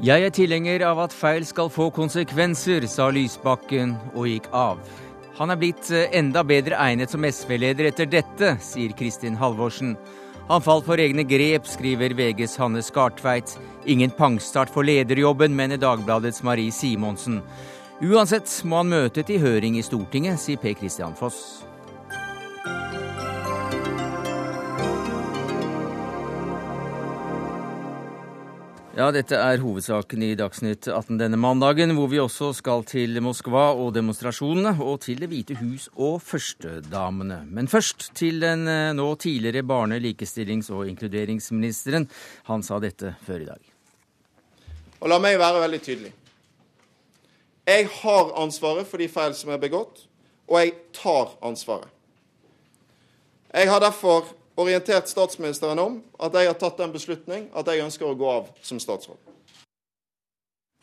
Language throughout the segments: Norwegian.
Jeg er tilhenger av at feil skal få konsekvenser, sa Lysbakken og gikk av. Han er blitt eh, enda bedre egnet som SV-leder etter dette, sier Kristin Halvorsen. Han falt for egne grep, skriver VGs Hanne Skartveit. Ingen pangstart for lederjobben, mener Dagbladets Marie Simonsen. Uansett må han møte til høring i Stortinget, sier Per Christian Foss. Ja, dette er hovedsaken i Dagsnytt 18 denne mandagen, hvor vi også skal til Moskva og demonstrasjonene, og til Det hvite hus og førstedamene. Men først til den eh, nå tidligere barne-, likestillings- og inkluderingsministeren. Han sa dette før i dag. Og la meg være veldig tydelig. Jeg har ansvaret for de feil som er begått, og jeg tar ansvaret. Jeg har derfor orientert statsministeren om at jeg har tatt den beslutning at jeg ønsker å gå av som statsråd.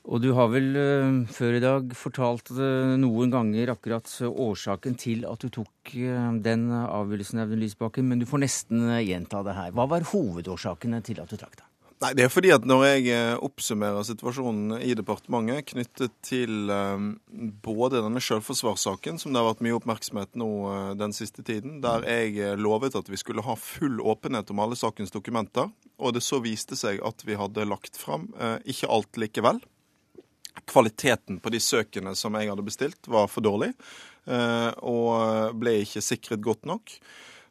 Og du har vel uh, før i dag fortalt uh, noen ganger akkurat årsaken til at du tok den avgjørelsen, Audun Lysbakken, men du får nesten gjenta det her. Hva var hovedårsakene til at du trakk deg? Nei, Det er fordi at når jeg eh, oppsummerer situasjonen i departementet knyttet til um, både denne selvforsvarssaken, som det har vært mye oppmerksomhet nå uh, den siste tiden, der jeg lovet at vi skulle ha full åpenhet om alle sakens dokumenter, og det så viste seg at vi hadde lagt fram ikke alt likevel. Kvaliteten på de søkene som jeg hadde bestilt, var for dårlig, og ble ikke sikret godt nok.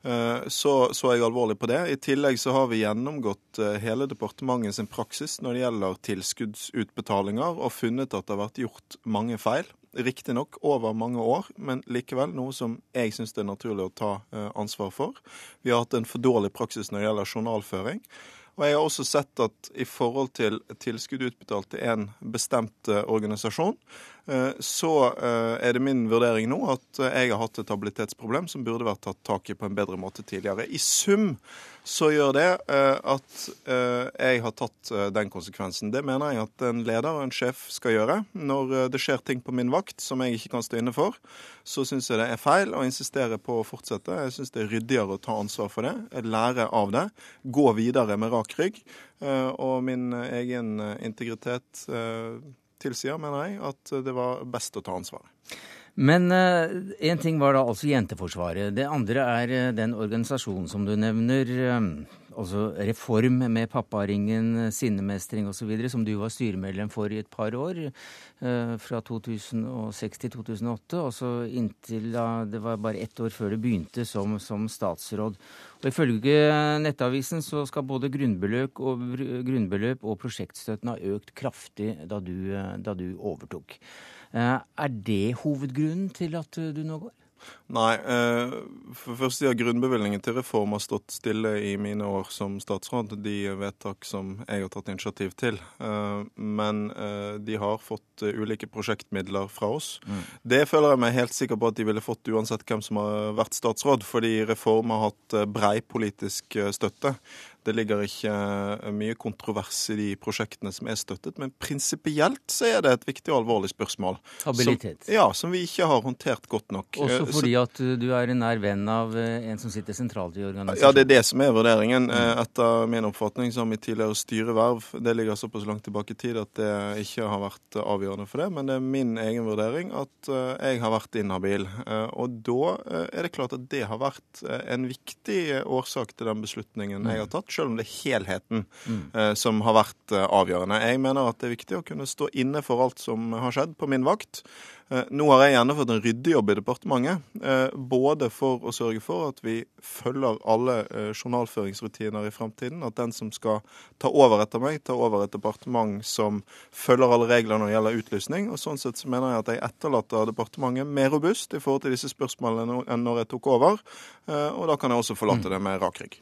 Eh, så er jeg alvorlig på det. I tillegg så har vi gjennomgått eh, hele departementet sin praksis når det gjelder tilskuddsutbetalinger, og funnet at det har vært gjort mange feil. Riktignok over mange år, men likevel noe som jeg syns det er naturlig å ta eh, ansvar for. Vi har hatt en for dårlig praksis når det gjelder journalføring. Og jeg har også sett at i forhold til tilskudd utbetalt til en bestemt organisasjon, Eh, så eh, er det min vurdering nå at eh, jeg har hatt et habilitetsproblem som burde vært tatt tak i på en bedre måte tidligere. I sum så gjør det at jeg har tatt den konsekvensen. Det mener jeg at en leder og en sjef skal gjøre. Når det skjer ting på min vakt som jeg ikke kan stå inne for, så syns jeg det er feil å insistere på å fortsette. Jeg syns det er ryddigere å ta ansvar for det, lære av det, gå videre med rak rygg. Og min egen integritet tilsier, mener jeg, at det var best å ta ansvaret. Men én eh, ting var da altså Jenteforsvaret. Det andre er uh, den organisasjonen som du nevner. Um, altså Reform med papparingen, sinnemestring osv., som du var styremedlem for i et par år. Fra 2006 til 2008. Og så inntil da Det var bare ett år før du begynte som, som statsråd. Og Ifølge Nettavisen så skal både grunnbeløp og, grunnbeløp og prosjektstøtten ha økt kraftig da du, da du overtok. Eh, er det hovedgrunnen til at du nå går? Nei. Eh, for første har grunnbevilgningen til reform har stått stille i mine år som statsråd. De vedtak som jeg har tatt initiativ til. Eh, men de har fått ulike prosjektmidler fra oss. Mm. Det føler jeg meg helt sikker på at de ville fått uansett hvem som har vært statsråd, fordi reform har hatt brei politisk støtte. Det ligger ikke eh, mye kontrovers i de prosjektene som er støttet, men prinsipielt så er det et viktig og alvorlig spørsmål. Habilitet. Som, ja, som vi ikke har håndtert godt nok. Også fordi fordi at du er en nær venn av eh, en som sitter sentralt i organisasjonen? Ja, det er det som er vurderingen. Mm. Etter min oppfatning som mitt tidligere styreverv, det ligger såpass langt tilbake i tid at det ikke har vært avgjørende for det, men det er min egen vurdering at jeg har vært inhabil. Og da er det klart at det har vært en viktig årsak til den beslutningen jeg har tatt selv om det er helheten mm. eh, som har vært eh, avgjørende. Jeg mener at det er viktig å kunne stå inne for alt som har skjedd på min vakt. Eh, nå har jeg gjennomført en ryddejobb i departementet. Eh, både for å sørge for at vi følger alle eh, journalføringsrutiner i fremtiden. At den som skal ta over etter meg, tar over et departement som følger alle regler når det gjelder utlysning. Og sånn sett så mener jeg at jeg etterlater departementet mer robust i forhold til disse spørsmålene enn når jeg tok over. Og da kan jeg også forlate mm. det med rak rygg.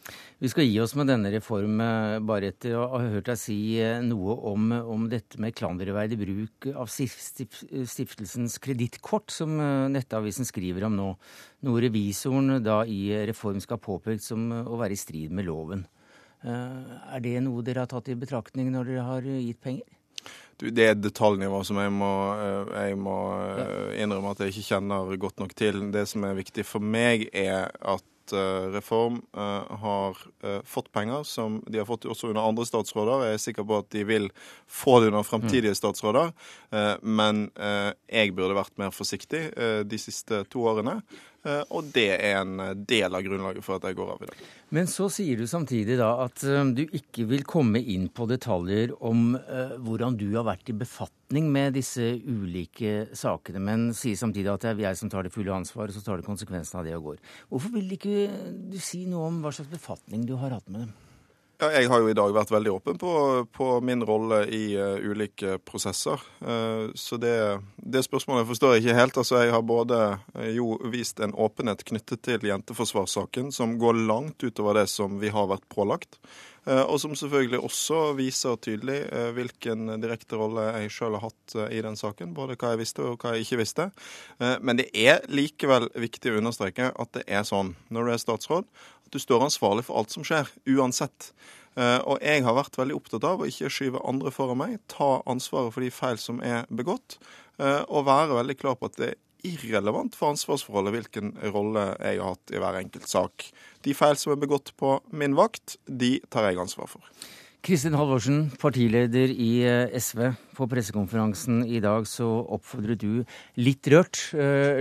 Vi skal gi oss med denne reformen bare etter å ha hørt deg si noe om, om dette med klanderverdig bruk av stiftelsens Statens kredittkort, som eh, Nettavisen skriver om nå. Noe revisoren da i Reform skal påpekt som eh, å være i strid med loven. Eh, er det noe dere har tatt i betraktning når dere har gitt penger? Du, det er et detaljnivå som jeg må, jeg må innrømme at jeg ikke kjenner godt nok til. Det som er viktig for meg, er at Reform har fått penger som de har fått også under andre statsråder. Jeg er sikker på at de vil få det under fremtidige statsråder. Men jeg burde vært mer forsiktig de siste to årene. Eh, og det er en del av grunnlaget for at jeg går av i dag. Men så sier du samtidig da at eh, du ikke vil komme inn på detaljer om hvordan du har vært i befatning med disse ulike sakene, men sier samtidig at det er jeg som tar det fulle ansvaret, så tar du konsekvensen av det og går. Hvorfor vil ikke du si noe om hva slags befatning du har hatt med dem? Jeg har jo i dag vært veldig åpen på, på min rolle i uh, ulike prosesser. Uh, så det, det, spørsmålet forstår jeg ikke helt. Altså, Jeg har både uh, jo vist en åpenhet knyttet til jenteforsvarssaken, som går langt utover det som vi har vært pålagt. Og som selvfølgelig også viser tydelig hvilken direkte rolle jeg sjøl har hatt i den saken. Både hva jeg visste og hva jeg ikke visste. Men det er likevel viktig å understreke at det er sånn når du er statsråd du står ansvarlig for alt som skjer, uansett. Eh, og jeg har vært veldig opptatt av å ikke skyve andre foran meg, ta ansvaret for de feil som er begått, eh, og være veldig klar på at det er irrelevant for ansvarsforholdet hvilken rolle jeg har hatt i hver enkelt sak. De feil som er begått på min vakt, de tar jeg ansvar for. Kristin Halvorsen, partileder i eh, SV. På pressekonferansen i dag så oppfordret du litt rørt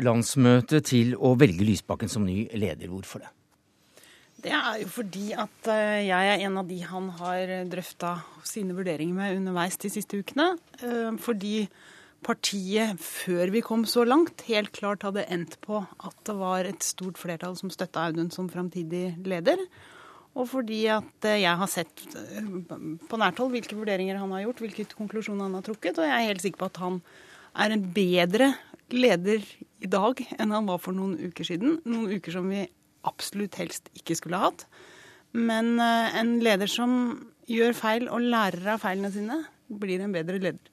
landsmøtet til å velge Lysbakken som ny leder. Hvorfor det? Det er jo fordi at eh, jeg er en av de han har drøfta sine vurderinger med underveis de siste ukene. Eh, fordi partiet, før vi kom så langt, helt klart hadde endt på at det var et stort flertall som støtta Audun som framtidig leder. Og fordi at eh, jeg har sett på nært hold hvilke vurderinger han har gjort, hvilke konklusjoner han har trukket, og jeg er helt sikker på at han er en bedre leder i dag enn han var for noen uker siden. Noen uker som vi absolutt helst ikke skulle ha hatt. Men eh, en leder som gjør feil og lærer av feilene sine, blir en bedre leder.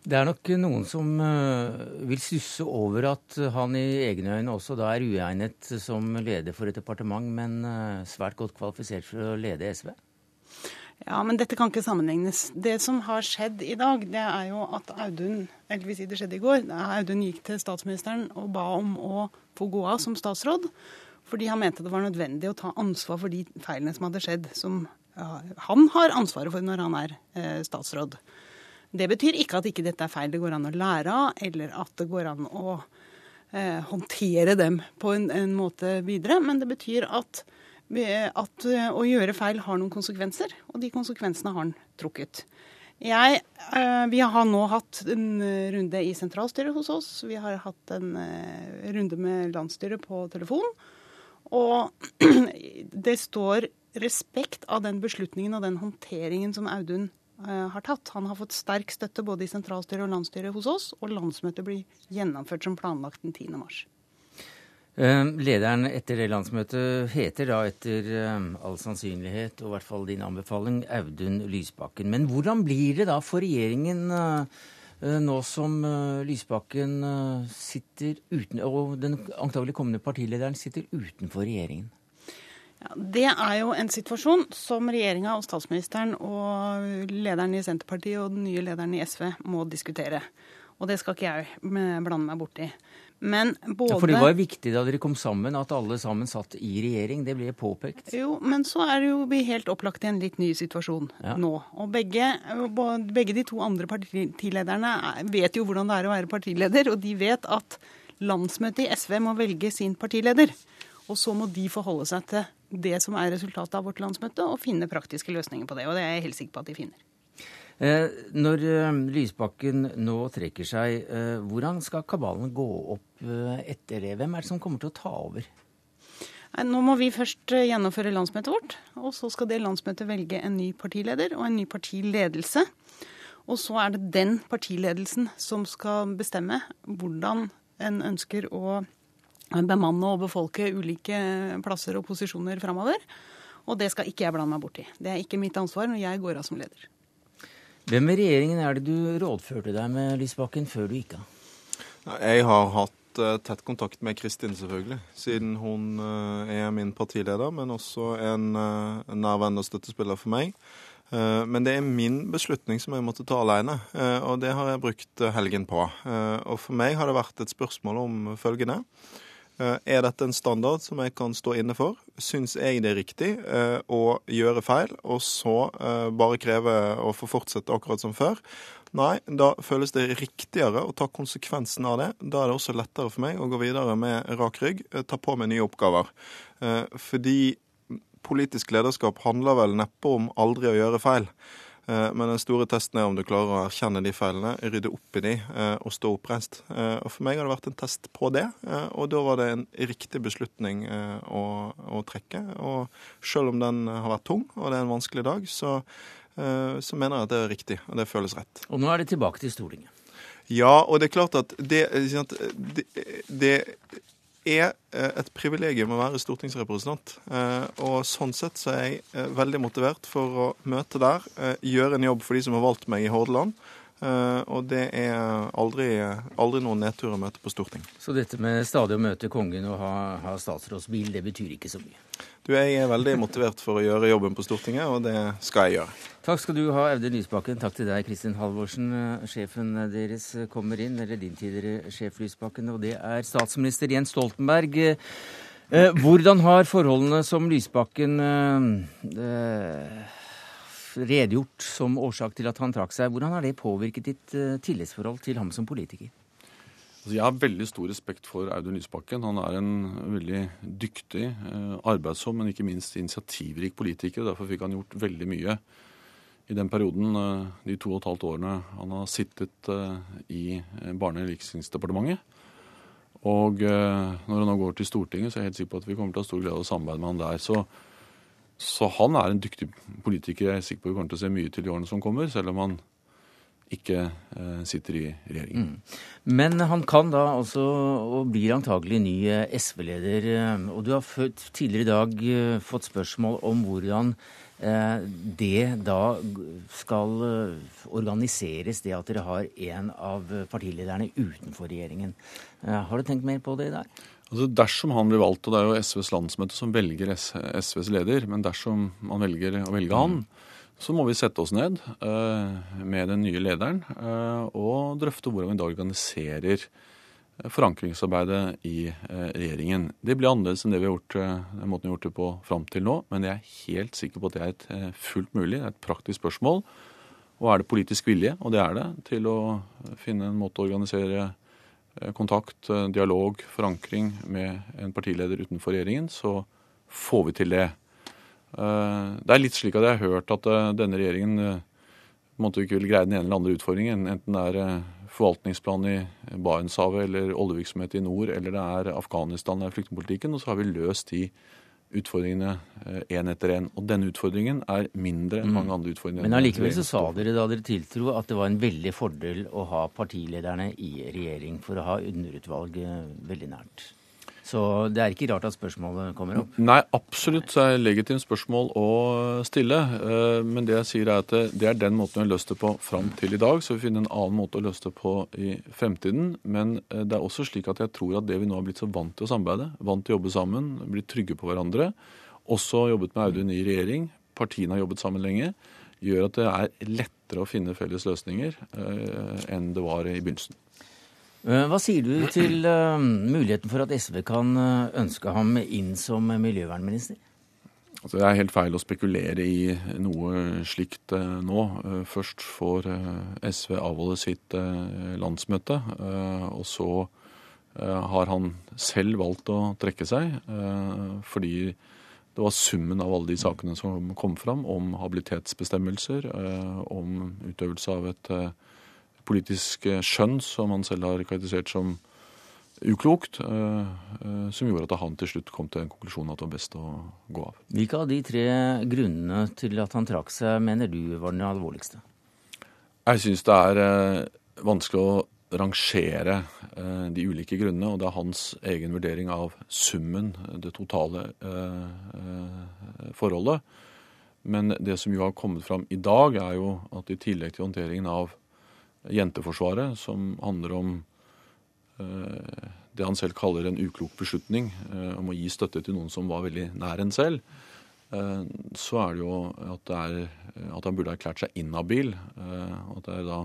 Det er nok noen som eh, vil stusse over at han i egne øyne også da er uegnet som leder for et departement, men eh, svært godt kvalifisert for å lede SV? Ja, men dette kan ikke sammenlignes. Det som har skjedd i dag, det er jo at Audun eller vil si det skjedde i går, Audun gikk til statsministeren og ba om å få gå av som statsråd fordi han mente det var nødvendig å ta ansvar for de feilene som hadde skjedd, som han har ansvaret for når han er eh, statsråd. Det betyr ikke at ikke dette er feil det går an å lære av, eller at det går an å eh, håndtere dem på en, en, måte videre. Men det betyr at, at uh, å gjøre feil har noen konsekvenser, og de konsekvensene har han trukket. Jeg, eh, vi har nå hatt en runde i sentralstyret hos oss. Vi har hatt en eh, runde med landsstyret på telefon. Og det står respekt av den beslutningen og den håndteringen som Audun uh, har tatt. Han har fått sterk støtte både i sentralstyret og landsstyret hos oss, og landsmøtet blir gjennomført som planlagt den 10. mars. Uh, lederen etter det landsmøtet heter da etter uh, all sannsynlighet, og i hvert fall din anbefaling, Audun Lysbakken. Men hvordan blir det da for regjeringen? Eh, nå som eh, Lysbakken eh, sitter uten, og den antagelig kommende partilederen sitter utenfor regjeringen? Ja, det er jo en situasjon som regjeringa og statsministeren og lederen i Senterpartiet og den nye lederen i SV må diskutere. Og det skal ikke jeg blande meg borti. Men både... Ja, for det var jo viktig da dere kom sammen at alle sammen satt i regjering. Det ble påpekt. Jo, men så er det jo vi helt opplagt i en litt ny situasjon ja. nå. Og begge, begge, de to andre partilederne vet jo hvordan det er å være partileder, og de vet at landsmøtet i SV må velge sin partileder. Og så må de forholde seg til det som er resultatet av vårt landsmøte, og finne praktiske løsninger på det. Og det er jeg helt sikker på at de finner. Eh, når eh, Lysbakken nå trekker seg, eh, hvordan skal kabalen gå opp etter det? Hvem er det som kommer til å ta over? Nå må vi først gjennomføre landsmøtet vårt. Og så skal det landsmøtet velge en ny partileder og en ny partiledelse. Og så er det den partiledelsen som skal bestemme hvordan en ønsker å bemanne og befolke ulike plasser og posisjoner framover. Og det skal ikke jeg blande meg borti. Det er ikke mitt ansvar når jeg går av som leder. Hvem i regjeringen er det du rådførte deg med, Lysbakken, før du gikk av? Jeg har hatt uh, tett kontakt med Kristin, selvfølgelig, siden hun uh, er min partileder, men også en, en nær venn og støttespiller for meg. Men det er min beslutning som jeg måtte ta alene, og det har jeg brukt helgen på. Og for meg har det vært et spørsmål om følgende. Er dette en standard som jeg kan stå inne for? Syns jeg det er riktig å gjøre feil, og så bare kreve å få fortsette akkurat som før? Nei, da føles det riktigere å ta konsekvensen av det. Da er det også lettere for meg å gå videre med rak rygg, eh, ta på meg nye oppgaver. Eh, fordi politisk lederskap handler vel neppe om aldri å gjøre feil. Eh, men den store testen er om du klarer å erkjenne de feilene, rydde opp i de og stå oppreist. Og For meg har det vært en test på det, og da var det en riktig beslutning å, å trekke. Og selv om den har vært tung, og det er en vanskelig dag, så Eh, så mener jeg at det er riktig, og det føles rett. Og nå er det tilbake til Stortinget. Ja, og det er klart at det, det, det er eh, et privilegium å være stortingsrepresentant. Eh, og sånn sett så er jeg veldig motivert for å møte der, gjøre en jobb for de som har valgt meg i Hordaland. Og det er aldri, aldri noen nedtur å møte på Stortinget. Så dette med stadig å møte kongen og ha, ha statsrådsbil, det betyr ikke så mye? Du, Jeg er veldig motivert for å gjøre jobben på Stortinget, og det skal jeg gjøre. Takk skal du ha, Audun Lysbakken. Takk til deg, Kristin Halvorsen. Sjefen deres kommer inn, eller din tidligere sjef Lysbakken, og det er statsminister Jens Stoltenberg. Eh, hvordan har forholdene som Lysbakken eh, redegjort som årsak til at han trakk seg, hvordan har det påvirket ditt eh, tillitsforhold til ham som politiker? Altså, jeg har veldig stor respekt for Audun Lysbakken. Han er en veldig dyktig, eh, arbeidsom, men ikke minst initiativrik politiker. Derfor fikk han gjort veldig mye i den perioden, eh, de to og et halvt årene han har sittet eh, i Barne- og likestillingsdepartementet. Og når han nå går til Stortinget, så er jeg helt sikker på at vi kommer til å ha stor glede av å samarbeide med han der. Så, så han er en dyktig politiker. Jeg er sikker på vi kommer til å se mye til i årene som kommer, selv om han ikke eh, sitter i regjeringen. Mm. Men han kan da også, og blir antagelig ny eh, SV-leder. Eh, og du har tidligere i dag fått spørsmål om hvordan det da skal organiseres, det at dere har en av partilederne utenfor regjeringen. Har du tenkt mer på det i dag? Altså Dersom han blir valgt, og det er jo SVs landsmøte som velger SVs leder, men dersom man velger å velge han, mm så må vi sette oss ned uh, med den nye lederen uh, og drøfte hvordan vi da organiserer eh, forankringsarbeidet i regjeringen. Det blir annerledes enn det vi har gjort, den måten vi har gjort det på fram til nå, men jeg er helt sikker på at det er et fullt mulig, det er et praktisk spørsmål. Og er det politisk vilje, og det er det, til å finne en måte å organisere kontakt, dialog, forankring med en partileder utenfor regjeringen, så får vi til det. Eh, det er litt slik at jeg har hørt at eh, denne regjeringen eh, måtte ikke vil greie den ene eller andre utfordringen. Enten det er forvaltningsplan i Barentshavet eller oljevirksomhet i nord, eller det er Afghanistan eller flyktningpolitikken. Og så har vi løst de utfordringene én etter én. Og denne utfordringen er mindre enn mange mm. andre utfordringer. Men allikevel så sa dere da dere tiltro at det var en veldig fordel å ha partilederne i regjering for å ha underutvalg veldig nært. Så det er ikke rart at spørsmålet kommer opp? Nei, absolutt så er det legitimt spørsmål å stille. Eh, men det jeg sier er at det er den måten vi har løst det på fram til i dag. Så vi finner en annen måte å løse det på i fremtiden. Men eh, det er også slik at jeg tror at det vi nå har blitt så vant til å samarbeide, vant til å jobbe sammen, blitt trygge på hverandre, også jobbet med Audun i regjering, partiene har jobbet sammen lenge, gjør at det er lettere å finne felles løsninger eh, enn det var i begynnelsen. Eh, hva sier du til uh, muligheten for at SV kan uh, ønske ham inn som miljøvernminister? Altså, det er helt feil å spekulere i noe slikt nå. først får SV avholde sitt landsmøte, og så har han selv valgt å trekke seg fordi det var summen av alle de sakene som kom fram om habilitetsbestemmelser, om utøvelse av et politisk skjønn som han selv har karakterisert som uklokt, eh, eh, som gjorde at han til slutt kom til en konklusjon at det var best å gå av. Hvilke av de tre grunnene til at han trakk seg, mener du var den alvorligste? Jeg syns det er eh, vanskelig å rangere de ulike grunnene, og det er hans egen vurdering av summen, det totale forholdet. Men det som jo har kommet fram i dag, er jo at i tillegg til håndteringen av Jenteforsvaret, som handler om eh, det han selv kaller en uklok beslutning eh, om å gi støtte til noen som var veldig nær en selv, eh, så er det jo at, det er, at han burde ha erklært seg inhabil. At det er da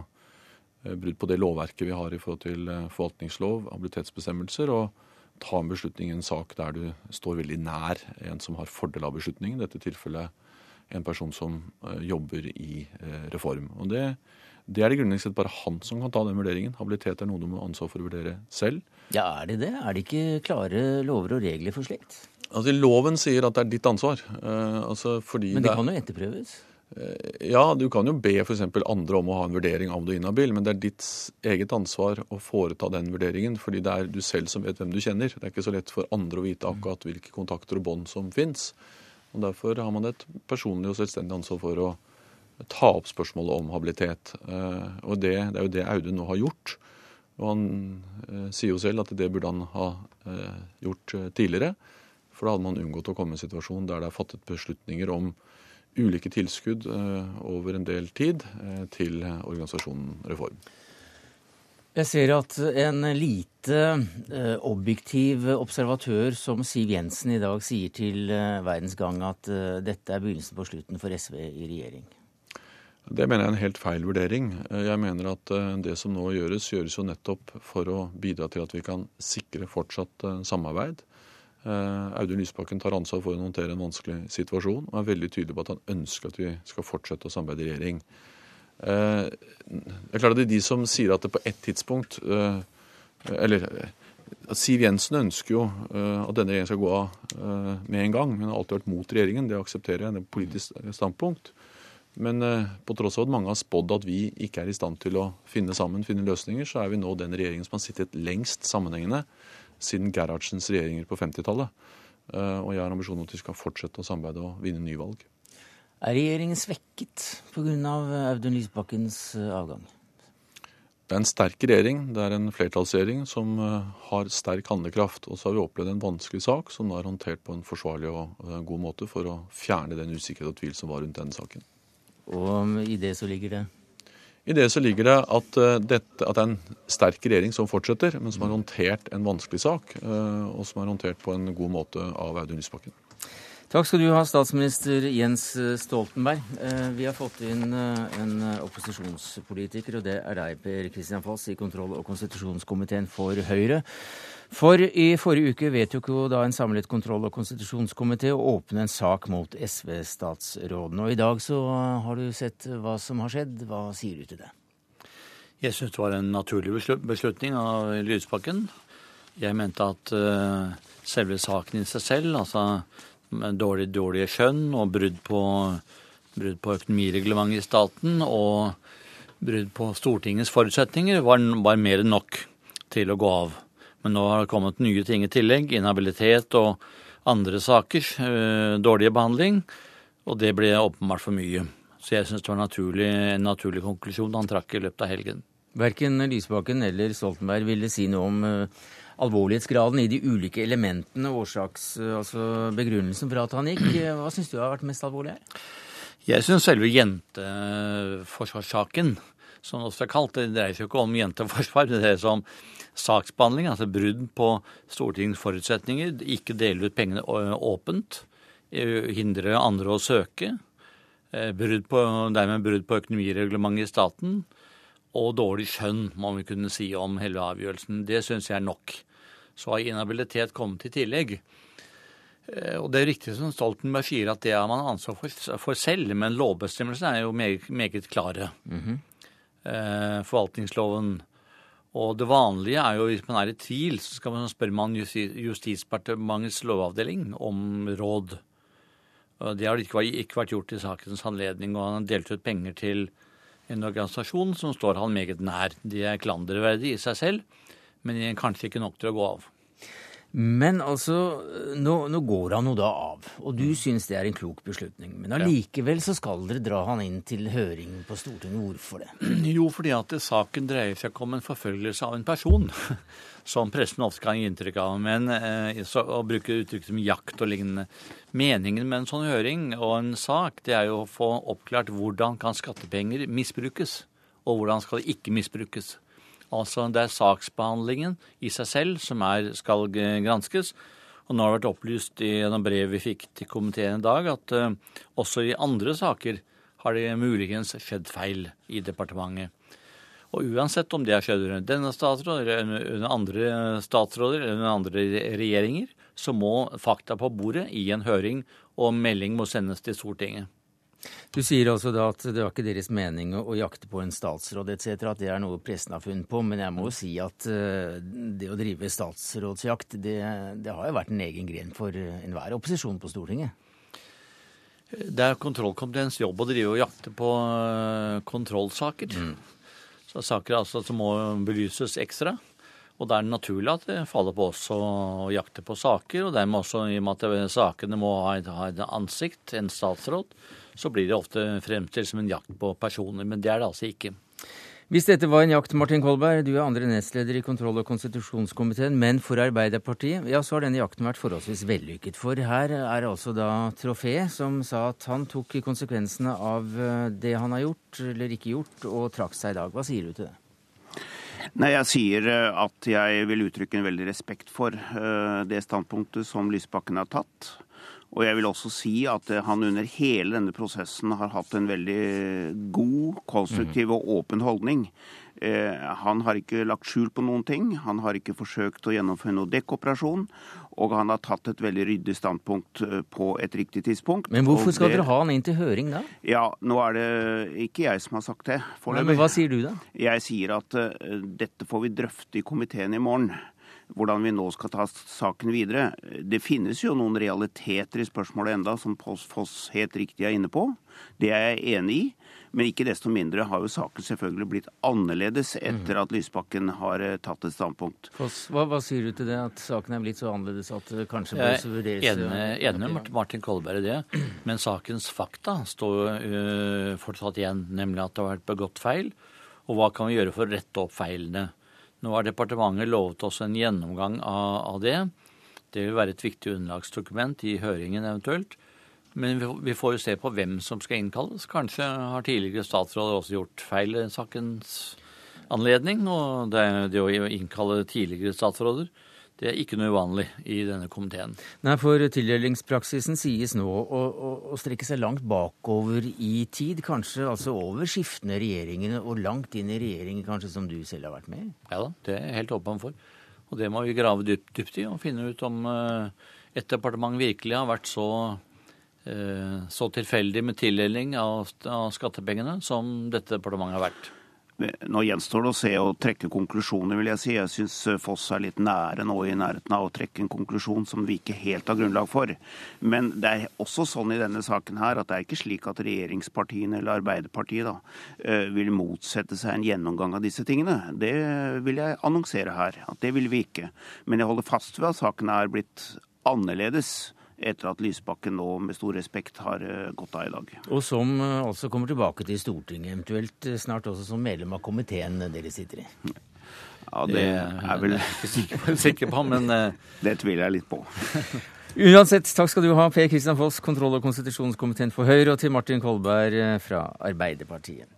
brudd på det lovverket vi har i forhold til forvaltningslov, habilitetsbestemmelser. Og ta en beslutning i en sak der du står veldig nær en som har fordel av beslutningen. I dette tilfellet en person som jobber i reform. Og det, det er det grunnleggende sett bare han som kan ta den vurderingen. Habilitet er noe du må ansvar for å vurdere selv. Ja, Er det det? Er det ikke klare lover og regler for slikt? Altså, Loven sier at det er ditt ansvar. Eh, altså, Men det, det kan jo etterprøves? Eh, ja, du kan jo be f.eks. andre om å ha en vurdering av om du er inhabil, men det er ditt eget ansvar å foreta den vurderingen, fordi det er du selv som vet hvem du kjenner. Det er ikke så lett for andre å vite akkurat hvilke kontakter og bånd som fins. Derfor har man et personlig og selvstendig ansvar for å ta opp spørsmålet om habilitet. Eh, og det, det er jo det Audun nå har gjort. Og han eh, sier jo selv at det burde han ha eh, gjort tidligere. For da hadde man unngått å komme i en situasjon der det er fattet beslutninger om ulike tilskudd over en del tid til organisasjonen Reform. Jeg ser at en lite objektiv observatør som Siv Jensen i dag sier til Verdens Gang at dette er begynnelsen på slutten for SV i regjering. Det mener jeg er en helt feil vurdering. Jeg mener at eh, det som nå gjøres, gjøres jo nettopp for å bidra til at vi kan sikre fortsatt eh, samarbeid. Eh, Audun Lysbakken tar ansvar for å håndtere en vanskelig situasjon og er veldig tydelig på at han ønsker at vi skal fortsette å samarbeide i regjering. Det er klart at det er de som sier at det på ett tidspunkt Eller Siv Jensen ønsker jo at denne regjeringen skal gå av med en gang. Men har alltid vært mot regjeringen. Det aksepterer jeg. Det er et politisk standpunkt. Men eh, på tross av at mange har spådd at vi ikke er i stand til å finne sammen, finne løsninger, så er vi nå den regjeringen som har sittet lengst sammenhengende siden Gerhardsens regjeringer på 50-tallet. Eh, og jeg har ambisjon om at vi skal fortsette å samarbeide og vinne nyvalg. Er regjeringen svekket pga. Audun Lysbakkens eh, avgang? Det er en sterk regjering. Det er en flertallsregjering som har sterk handlekraft. Og så har vi opplevd en vanskelig sak som nå er håndtert på en forsvarlig og god måte for å fjerne den usikkerhet og tvil som var rundt denne saken. Og i det så ligger det? I det så ligger det at, eh, dette, at det er en sterk regjering som fortsetter, men som har håndtert en vanskelig sak, eh, og som er håndtert på en god måte av Audun Lysbakken. Takk skal du ha, statsminister Jens Stoltenberg. Eh, vi har fått inn en opposisjonspolitiker, og det er deg, Per Kristian Foss, i kontroll- og konstitusjonskomiteen for Høyre. For i forrige uke vedtok jo da en samlet kontroll- og konstitusjonskomité å åpne en sak mot SV-statsråden. Og i dag så har du sett hva som har skjedd. Hva sier du til det? Jeg syns det var en naturlig beslutning av Lysbakken. Jeg mente at selve saken i seg selv, altså dårlig, dårlige skjønn og brudd på, brudd på økonomireglementet i staten og brudd på Stortingets forutsetninger, var, var mer enn nok til å gå av. Men nå har det kommet nye ting i tillegg. Inhabilitet og andre saker. Øh, dårlig behandling. Og det ble åpenbart for mye. Så jeg syns det var naturlig, en naturlig konklusjon han trakk i løpet av helgen. Verken Lysbakken eller Stoltenberg ville si noe om uh, alvorlighetsgraden i de ulike elementene, årsaks, uh, altså begrunnelsen for at han gikk. Hva syns du har vært mest alvorlig her? Jeg syns selve jenteforsvarssaken, som det også er kalt, det dreier seg ikke om jenteforsvar. Det dreier seg om saksbehandling, altså brudd på Stortingets forutsetninger, ikke dele ut pengene åpent, hindre andre å søke, brudd på, dermed brudd på økonomireglementet i staten, og dårlig skjønn, må vi kunne si om hele avgjørelsen. Det syns jeg er nok. Så har inhabilitet kommet i tillegg. Og Det er riktig som Stoltenberg sier, at det har man ansvar for, for selv, men lovbestemmelsene er jo meget, meget klare. Mm -hmm. Forvaltningsloven og det vanlige er jo hvis man er i tvil, så skal man spørre man Justisdepartementets lovavdeling om råd. Det har ikke vært gjort i sakens anledning, og han har delt ut penger til en organisasjon som står han meget nær. Det er klanderverdig i seg selv, men kanskje ikke nok til å gå av. Men altså, nå, nå, går han jo da av, og du mm. syns det er en klok beslutning. Men allikevel så skal dere dra han inn til høring på Stortinget. Hvorfor det? Jo, fordi at saken dreier seg om en forfølgelse av en person. Som pressen ofte kan gi inntrykk av. Men eh, så, å bruke uttrykk som jakt og lignende. Meningen med en sånn høring og en sak, det er jo å få oppklart hvordan kan skattepenger misbrukes, og hvordan skal det ikke misbrukes. Altså det er saksbehandlingen i seg selv som er, skal granskes. Og nå har det vært opplyst i gjennom brev vi fikk til komiteen i dag, at uh, også i andre saker har det muligens skjedd feil i departementet. Og uansett om det har skjedd under denne statsråd, eller under andre statsråder eller under andre regjeringer, så må fakta på bordet i en høring og melding må sendes til Stortinget. Du sier altså da at det var ikke deres mening å, jakte på en statsråd etc., at det er noe pressen har funnet på. Men jeg må jo si at uh, det å drive statsrådsjakt, det, det, har jo vært en egen gren for enhver opposisjon på Stortinget. Det er kontrollkomiteens jobb å drive og jakte på uh, kontrollsaker. Mm. Så saker altså som må belyses ekstra. Og da er det naturlig at det faller på oss å jakte på saker. Og dermed også i og med at sakene må ha et, ha et ansikt, en statsråd, så blir det ofte fremstilt som en jakt på personer. Men det er det altså ikke. Hvis dette var en jakt, Martin Kolberg, du er andre nestleder i kontroll- og konstitusjonskomiteen, men for Arbeiderpartiet, ja, så har denne jakten vært forholdsvis vellykket. For her er altså da Trofé som sa at han tok konsekvensene av eh, det han har gjort eller ikke gjort, og trakk seg i dag. Hva sier du til det? Nei, Jeg sier eh, at jeg vil uttrykke en veldig respekt for eh, det standpunktet som Lysbakken har tatt. Og jeg vil også si at eh, han under hele denne prosessen har hatt en veldig god, konstruktiv og åpen holdning. Eh, han har ikke lagt skjul på noen ting. Han har ikke forsøkt å gjennomføre noe dekkoperasjon. Og han har tatt et veldig ryddig standpunkt eh, på et riktig tidspunkt. Men hvorfor skal det... dere ha han inn til høring da? Ja, Nå er det ikke jeg som har sagt det. Nei, men hva sier du da? Jeg sier at uh, dette får vi drøfte i komiteen i morgen hvordan vi nå skal ta saken videre. Det finnes jo noen realiteter i spørsmålet enda, som Foss helt riktig er inne på. Det er jeg enig i. Men ikke desto mindre har jo saken selvfølgelig blitt annerledes etter at Lysbakken har eh, tatt et standpunkt. Foss, hva, hva, sier du til det, at saken er blitt så annerledes at det kanskje bør vurderes Jeg er enig med Martin Kolberg i det, men sakens fakta står uh, fortsatt igjen, nemlig at det har vært begått feil. Og hva kan vi gjøre for å rette opp feilene? Nå har departementet lovet oss en gjennomgang av, av det. Det vil være et viktig underlagsdokument i høringen eventuelt. Men vi får jo se på hvem som skal innkalles. Kanskje har tidligere statsråder også gjort feil i sakens anledning. Og det, det å innkalle tidligere statsråder det er ikke noe uvanlig i denne komiteen. Nei, for tildelingspraksisen sies nå å, å, å, strekke seg langt bakover i tid. Kanskje altså over skiftende regjeringer, og langt inn i regjeringer kanskje som du selv har vært med i? Ja da, det er jeg helt åpen for. Og det må vi grave dypt, dypt i og finne ut om uh, et departement virkelig har vært så, uh, så tilfeldig med tildeling av, av skattepengene som dette departementet har vært. Nå gjenstår det å se og trekke konklusjoner, vil jeg si. Jeg syns eh, Foss er litt nære nå i nærheten av å trekke en konklusjon som vi ikke helt har grunnlag for. Men det er også sånn i denne saken her at det er ikke slik at regjeringspartiene eller Arbeiderpartiet da, eh, vil motsette seg en gjennomgang av disse tingene. Det vil jeg annonsere her. At det vil vi ikke. Men jeg holder fast ved at saken er blitt annerledes etter at Lysbakken nå med stor respekt har eh, gått av i dag. Og som altså kommer tilbake til Stortinget, eventuelt eh, snart også som medlem av komiteen dere sitter i. Ja, det er vel ikke sikker på, men Det tviler jeg litt på. Uansett, takk skal du ha, Per Kristian Foss, kontroll- og konstitusjonskomiteen for Høyre, og til Martin Kolberg fra Arbeiderpartiet.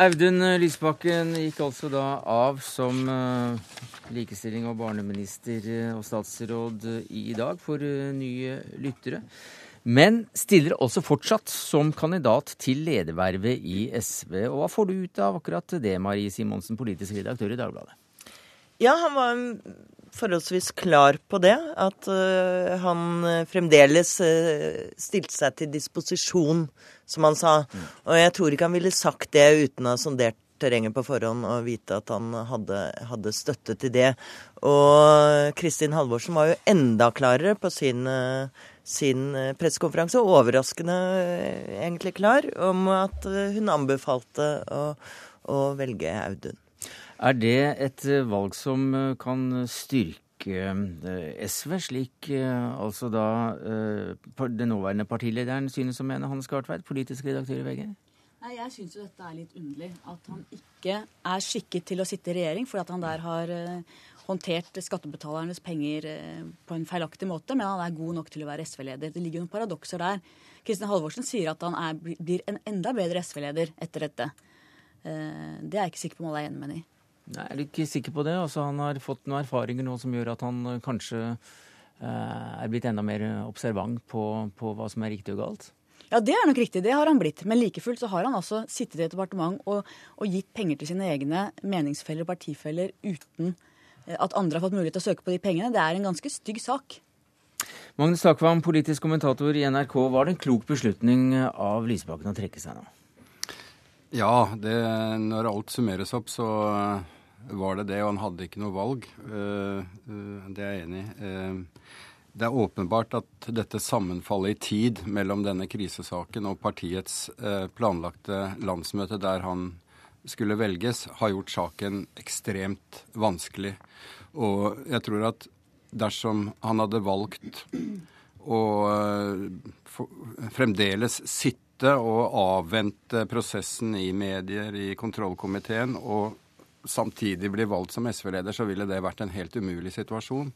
Audun Lysbakken gikk altså da av som uh, likestilling- og barneminister eh, og statsråd i dag for nye lyttere. Men stiller også fortsatt som kandidat til ledervervet i SV. Og hva får du ut av akkurat det, Marie Simonsen, politisk redaktør i Dagbladet? Ja, han var forholdsvis klar på det. At uh, han fremdeles uh, stilte seg til disposisjon, som han sa. Mm. Og jeg tror ikke han ville sagt det uten å ha sondert terrenget på forhånd og vite at han hadde, hadde støtte til det. Og Kristin Halvorsen var jo enda klarere på sin, sin pressekonferanse, og overraskende egentlig klar, om at hun anbefalte å, å velge Audun. Er det et eh, valg som eh, kan styrke eh, SV, slik altså da den nåværende partilederen synes å mene, Hans Gartveit, politisk redaktør i VG? Nei, Jeg syns jo dette er litt underlig. At han ikke er skikket til å sitte i regjering fordi at han der har håndtert skattebetalernes penger på en feilaktig måte, men han er god nok til å være SV-leder. Det ligger noen paradokser der. Kristin Halvorsen sier at han er, blir en enda bedre SV-leder etter dette. Det er jeg ikke sikker på om alle er enig med henne i. Jeg er ikke sikker på det. Altså, han har fått noen erfaringer nå som gjør at han eh, kanskje eh, er blitt enda mer observant på, på, hva som er riktig og galt. Ja, det er nok riktig. Det har han blitt. Men like fullt så har han altså sittet i et departement og, og gitt penger til sine egne meningsfeller og partifeller uten eh, at andre har fått mulighet til å søke på de pengene. Det er en ganske stygg sak. Magnus Takvam, politisk kommentator i NRK. Var det en klok beslutning av Lysbakken å trekke seg nå? Ja, det, når alt summeres opp, så var det det. Og han hadde ikke noe valg. Eh, eh, det er jeg enig i. Det er åpenbart at dette sammenfallet i tid mellom denne krisesaken og partiets eh, planlagte landsmøte der han skulle velges, har gjort saken ekstremt vanskelig. Og jeg tror at dersom han hadde valgt å eh, fremdeles sitte og avvente prosessen i medier, i kontrollkomiteen, og samtidig blir valgt som SV-leder, så ville det vært en helt umulig situasjon.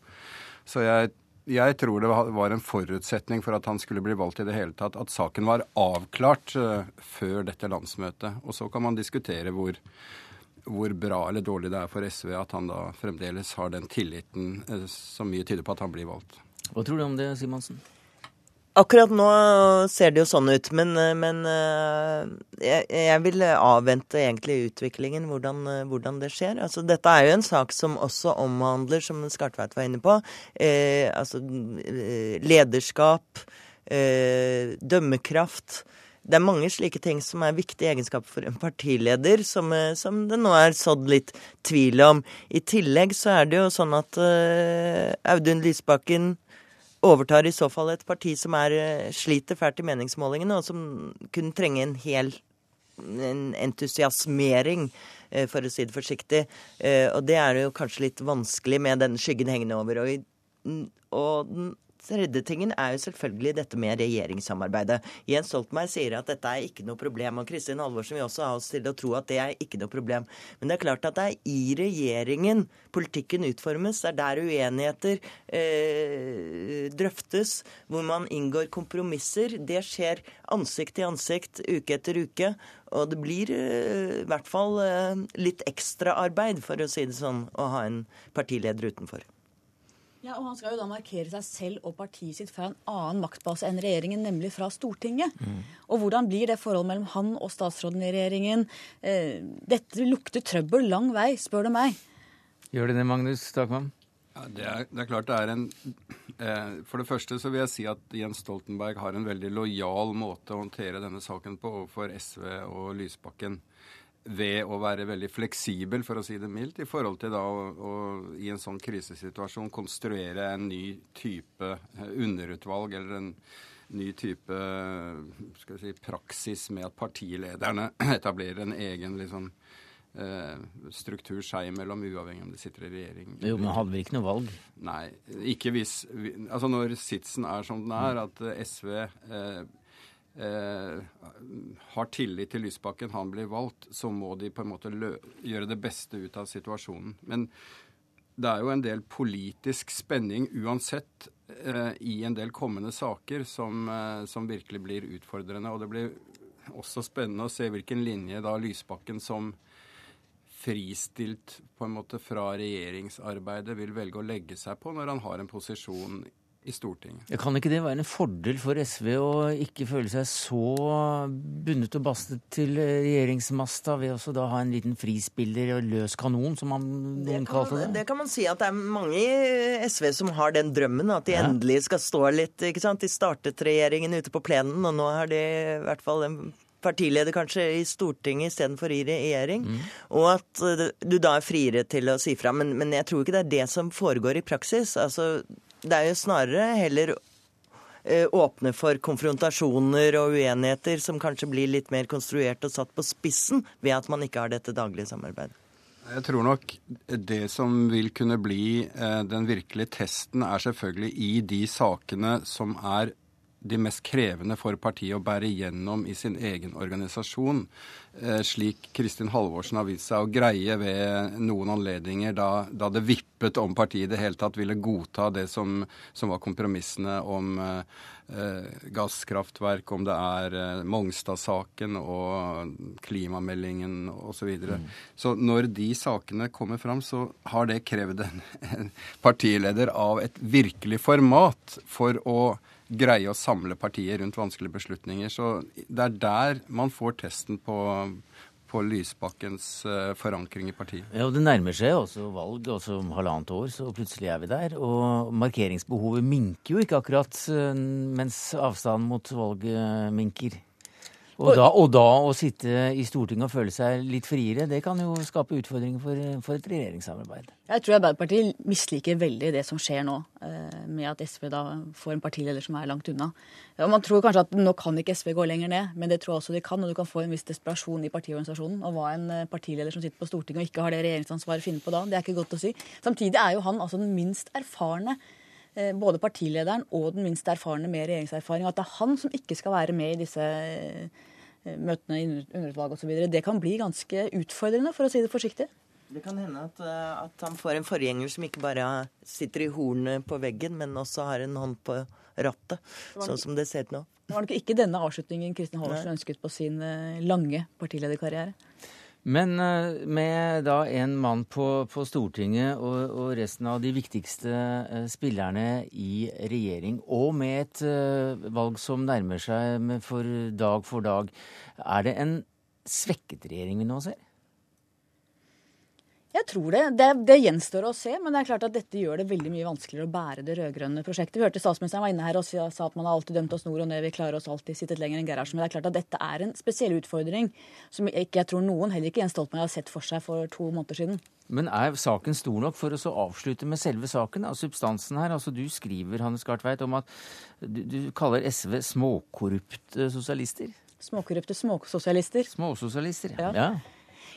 Så jeg jeg tror det var en forutsetning for at han skulle bli valgt i det hele tatt, at saken var avklart uh, før dette landsmøtet. Og så kan man diskutere hvor, hvor, bra eller dårlig det er for SV at han da fremdeles har den tilliten uh, som mye tyder på at han blir valgt. Hva tror du om det, Simonsen? Akkurat nå ser det jo sånn ut, men, men eh, jeg, jeg, vil avvente egentlig utviklingen, hvordan, hvordan, det skjer. Altså, dette er jo en sak som også omhandler, som Skartveit var inne på, eh, altså eh, lederskap, eh, dømmekraft. Det er mange slike ting som er viktige egenskaper for en partileder, som, eh, som, det nå er sådd litt tvil om. I tillegg så er det jo sånn at eh, Audun Lysbakken overtar i så fall et parti som er, eh, sliter fælt i meningsmålingene, og som kunne trenge en hel en entusiasmering, eh, for å si det forsiktig. Eh, og det er jo kanskje litt vanskelig med den skyggen hengende over. Og, og den tredje tingen er jo selvfølgelig dette med regjeringssamarbeidet. Jens Stoltenberg sier at dette er ikke noe problem, og Kristin Halvorsen vil også ha oss til å tro at det er ikke noe problem. Men det er klart at det er i regjeringen politikken utformes. Det er der uenigheter eh, drøftes, hvor man inngår kompromisser. Det skjer ansikt til ansikt, uke etter uke. Og det blir eh, i hvert fall eh, litt ekstraarbeid, for å si det sånn, å ha en partileder utenfor. Ja, og Han skal jo da markere seg selv og partiet sitt fra en annen maktbase enn regjeringen, nemlig fra Stortinget. Mm. Og Hvordan blir det forholdet mellom han og statsråden i regjeringen? Eh, dette lukter trøbbel lang vei, spør du meg. Gjør det det, Magnus Takvam? Ja, det, er, det er klart det er en eh, For det første så vil jeg si at Jens Stoltenberg har en veldig lojal måte å håndtere denne saken på overfor SV og Lysbakken ved å være veldig fleksibel, for å si det mildt, i forhold til da å, å i en sånn krisesituasjon konstruere en ny type eh, underutvalg eller en ny type skal vi si, praksis med at partilederne etablerer en egen liksom, eh, struktur seg imellom, uavhengig om de sitter i regjering. Jo, Men hadde vi ikke noe valg? Nei. Ikke hvis Altså når sitsen er som den er, at SV eh, eh, har tillit til Lysbakken, han blir valgt, så må de på en måte gjøre det beste ut av situasjonen. Men det er jo en del politisk spenning uansett eh, i en del kommende saker som, eh, som, virkelig blir utfordrende. Og det blir også spennende å se hvilken linje da Lysbakken som fristilt på en måte fra regjeringsarbeidet vil velge å legge seg på når han har en posisjon i Stortinget. Kan ikke det være en fordel for SV å ikke føle seg så bundet og bastet til regjeringsmasta ved å da ha en liten frispiller og løs kanon, som man noen kalte det? Det kan man si at det er mange i SV som har den drømmen, at de ja. endelig skal stå litt. ikke sant? De startet regjeringen ute på plenen, og nå har de i hvert fall en partileder kanskje i Stortinget istedenfor i regjering. Mm. Og at du da er friere til å si fra. Men, men jeg tror ikke det er det som foregår i praksis. Altså, det er jo snarere heller eh, åpne for konfrontasjoner og uenigheter som kanskje blir litt mer konstruert og satt på spissen ved at man ikke har dette daglige samarbeidet. Jeg tror nok det som vil kunne bli eh, den virkelige testen, er selvfølgelig i de sakene som er de mest krevende for partiet å bære gjennom i sin egen organisasjon. Eh, slik Kristin Halvorsen har vist seg å greie ved noen anledninger da, da det vippet om partiet i det hele tatt ville godta det som, som var kompromissene om eh, eh gasskraftverk, om det er eh, Mongstad-saken og klimameldingen osv. Så, videre. mm. så når de sakene kommer fram, så har det krevd en, en partileder av et virkelig format for å greie å samle partiet rundt vanskelige beslutninger. Så det er der man får testen på, på Lysbakkens uh, forankring i partiet. Ja, og Det nærmer seg også valg også om halvannet år, så plutselig er vi der. Og markeringsbehovet minker jo ikke akkurat mens avstanden mot valget minker. Og da, og da, å sitte i Stortinget og føle seg litt friere, det kan jo skape utfordringer for, for et regjeringssamarbeid. Jeg tror Arbeiderpartiet misliker veldig det som skjer nå, eh, med at SV da får en partileder som er langt unna. Og Man tror kanskje at nå kan ikke SV gå lenger ned, men det tror jeg også de kan. Og du kan få en viss desperasjon i partiorganisasjonen. Og hva en eh, partileder som sitter på Stortinget og ikke har det regjeringsansvaret, finner på da, det er ikke godt å si. Samtidig er jo han altså den minst erfarne eh, både partilederen og den minst erfarne med regjeringserfaring. At det er han som ikke skal være med i disse møtene i underutvalg osv. Det kan bli ganske utfordrende, for å si det forsiktig. Det kan hende at, eh, at, han får en forgjenger som ikke bare sitter i hornet på veggen, men også har en hånd på rattet, sånn som det ser ut nå. Det var nok ikke denne avslutningen Kristin Halvorsen ønsket på sin eh, lange partilederkarriere. Men uh, med da en mann på, på Stortinget og, og, resten av de viktigste uh, spillerne i regjering, og med et uh, valg som nærmer seg for dag for dag, er det en svekket regjering vi nå ser? Jeg tror det. det. det. gjenstår å se, men det er klart at dette gjør det veldig mye vanskeligere å bære det rød-grønne prosjektet. Vi hørte statsministeren var inne her og sa at man har alltid dømt oss nord og ned, vi klarer oss alltid sittet lenger enn Gerhardsen. Men det er klart at dette er en spesiell utfordring som ikke jeg tror noen, heller ikke Jens Stoltenberg, har sett for seg for to måneder siden. Men er saken stor nok for å avslutte med selve saken, av substansen her? Altså Du skriver Hannes Gartveit, om at du, du kaller SV småkorrupte sosialister? Småkorrupte småsosialister. Småsosialister, ja. ja.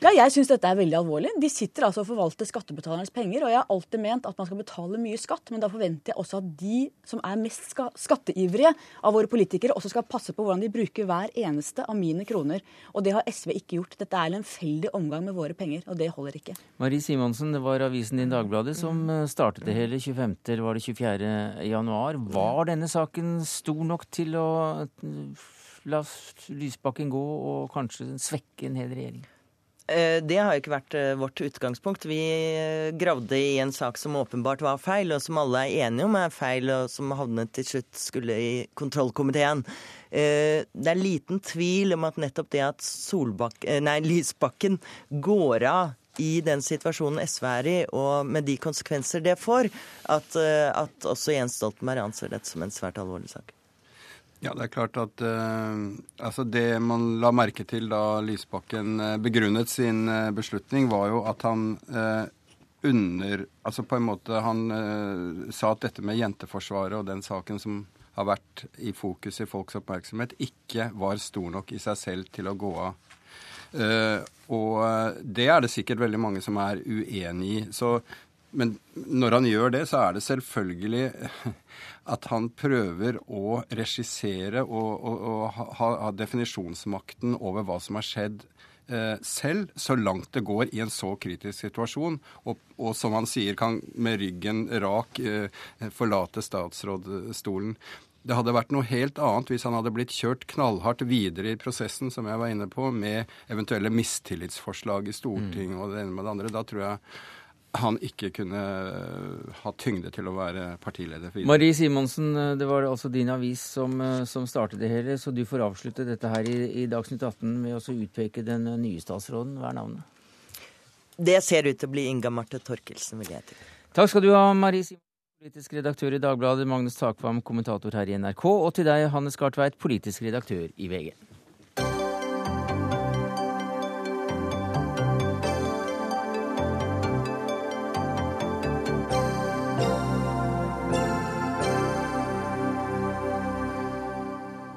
Ja, jeg syns dette er veldig alvorlig. De sitter altså og forvalter skattebetalernes penger. Og jeg har alltid ment at man skal betale mye skatt, men da forventer jeg også at de som er mest skatteivrige av våre politikere, også skal passe på hvordan de bruker hver eneste av mine kroner. Og det har SV ikke gjort. Dette er en lemfeldig omgang med våre penger, og det holder ikke. Marie Simonsen, det var avisen din Dagbladet som eh, startet det hele 25. eller var det 24. januar. Var denne saken stor nok til å eh, la Lysbakken gå og kanskje svekke en hel regjering? Eh, det har ikke vært eh, vårt utgangspunkt. Vi eh, gravde i en sak som åpenbart var feil, og som alle er enige om er feil, og som havnet til slutt skulle i kontrollkomiteen. Det er liten tvil om at nettopp det at Solbak nei, Lysbakken går av i den situasjonen SV er i, og med de konsekvenser det får, at, at også Jens Stoltenberg anser dette som en svært alvorlig sak. Ja, det er klart at uh, altså Det man la merke til da Lysbakken uh, begrunnet sin uh, beslutning, var jo at han under Altså på en måte Han sa at dette med Jenteforsvaret og den saken som har vært i fokus i folks oppmerksomhet, ikke var stor nok i seg selv til å gå av. og det er det sikkert veldig mange som er uenig i. Så men når han gjør det, så er det selvfølgelig at han prøver å regissere og, og, og ha, ha, definisjonsmakten over hva som har skjedd eh, selv, så langt det går i en så kritisk situasjon. Og, og som han sier, kan med ryggen rak eh, forlate statsrådstolen. Det hadde vært noe helt annet hvis han hadde blitt kjørt knallhardt videre i prosessen, som jeg var inne på, med eventuelle mistillitsforslag i Stortinget og det ene med det andre. Da tror jeg han ikke kunne ha tyngde til å være partileder. For Marie Simonsen, det var altså din avis som, som, startet det hele, så du får avslutte dette her i, i Dagsnytt 18 med å utpeke den nye statsråden. Hva er navnet? Det ser ut til å bli Inga Marte Torkelsen, vil jeg til. Takk skal du ha, Marie Simonsen, politisk redaktør i Dagbladet, Magnus Takvam, kommentator her i NRK, og til deg, Hannes Gartveit, politisk redaktør i VG.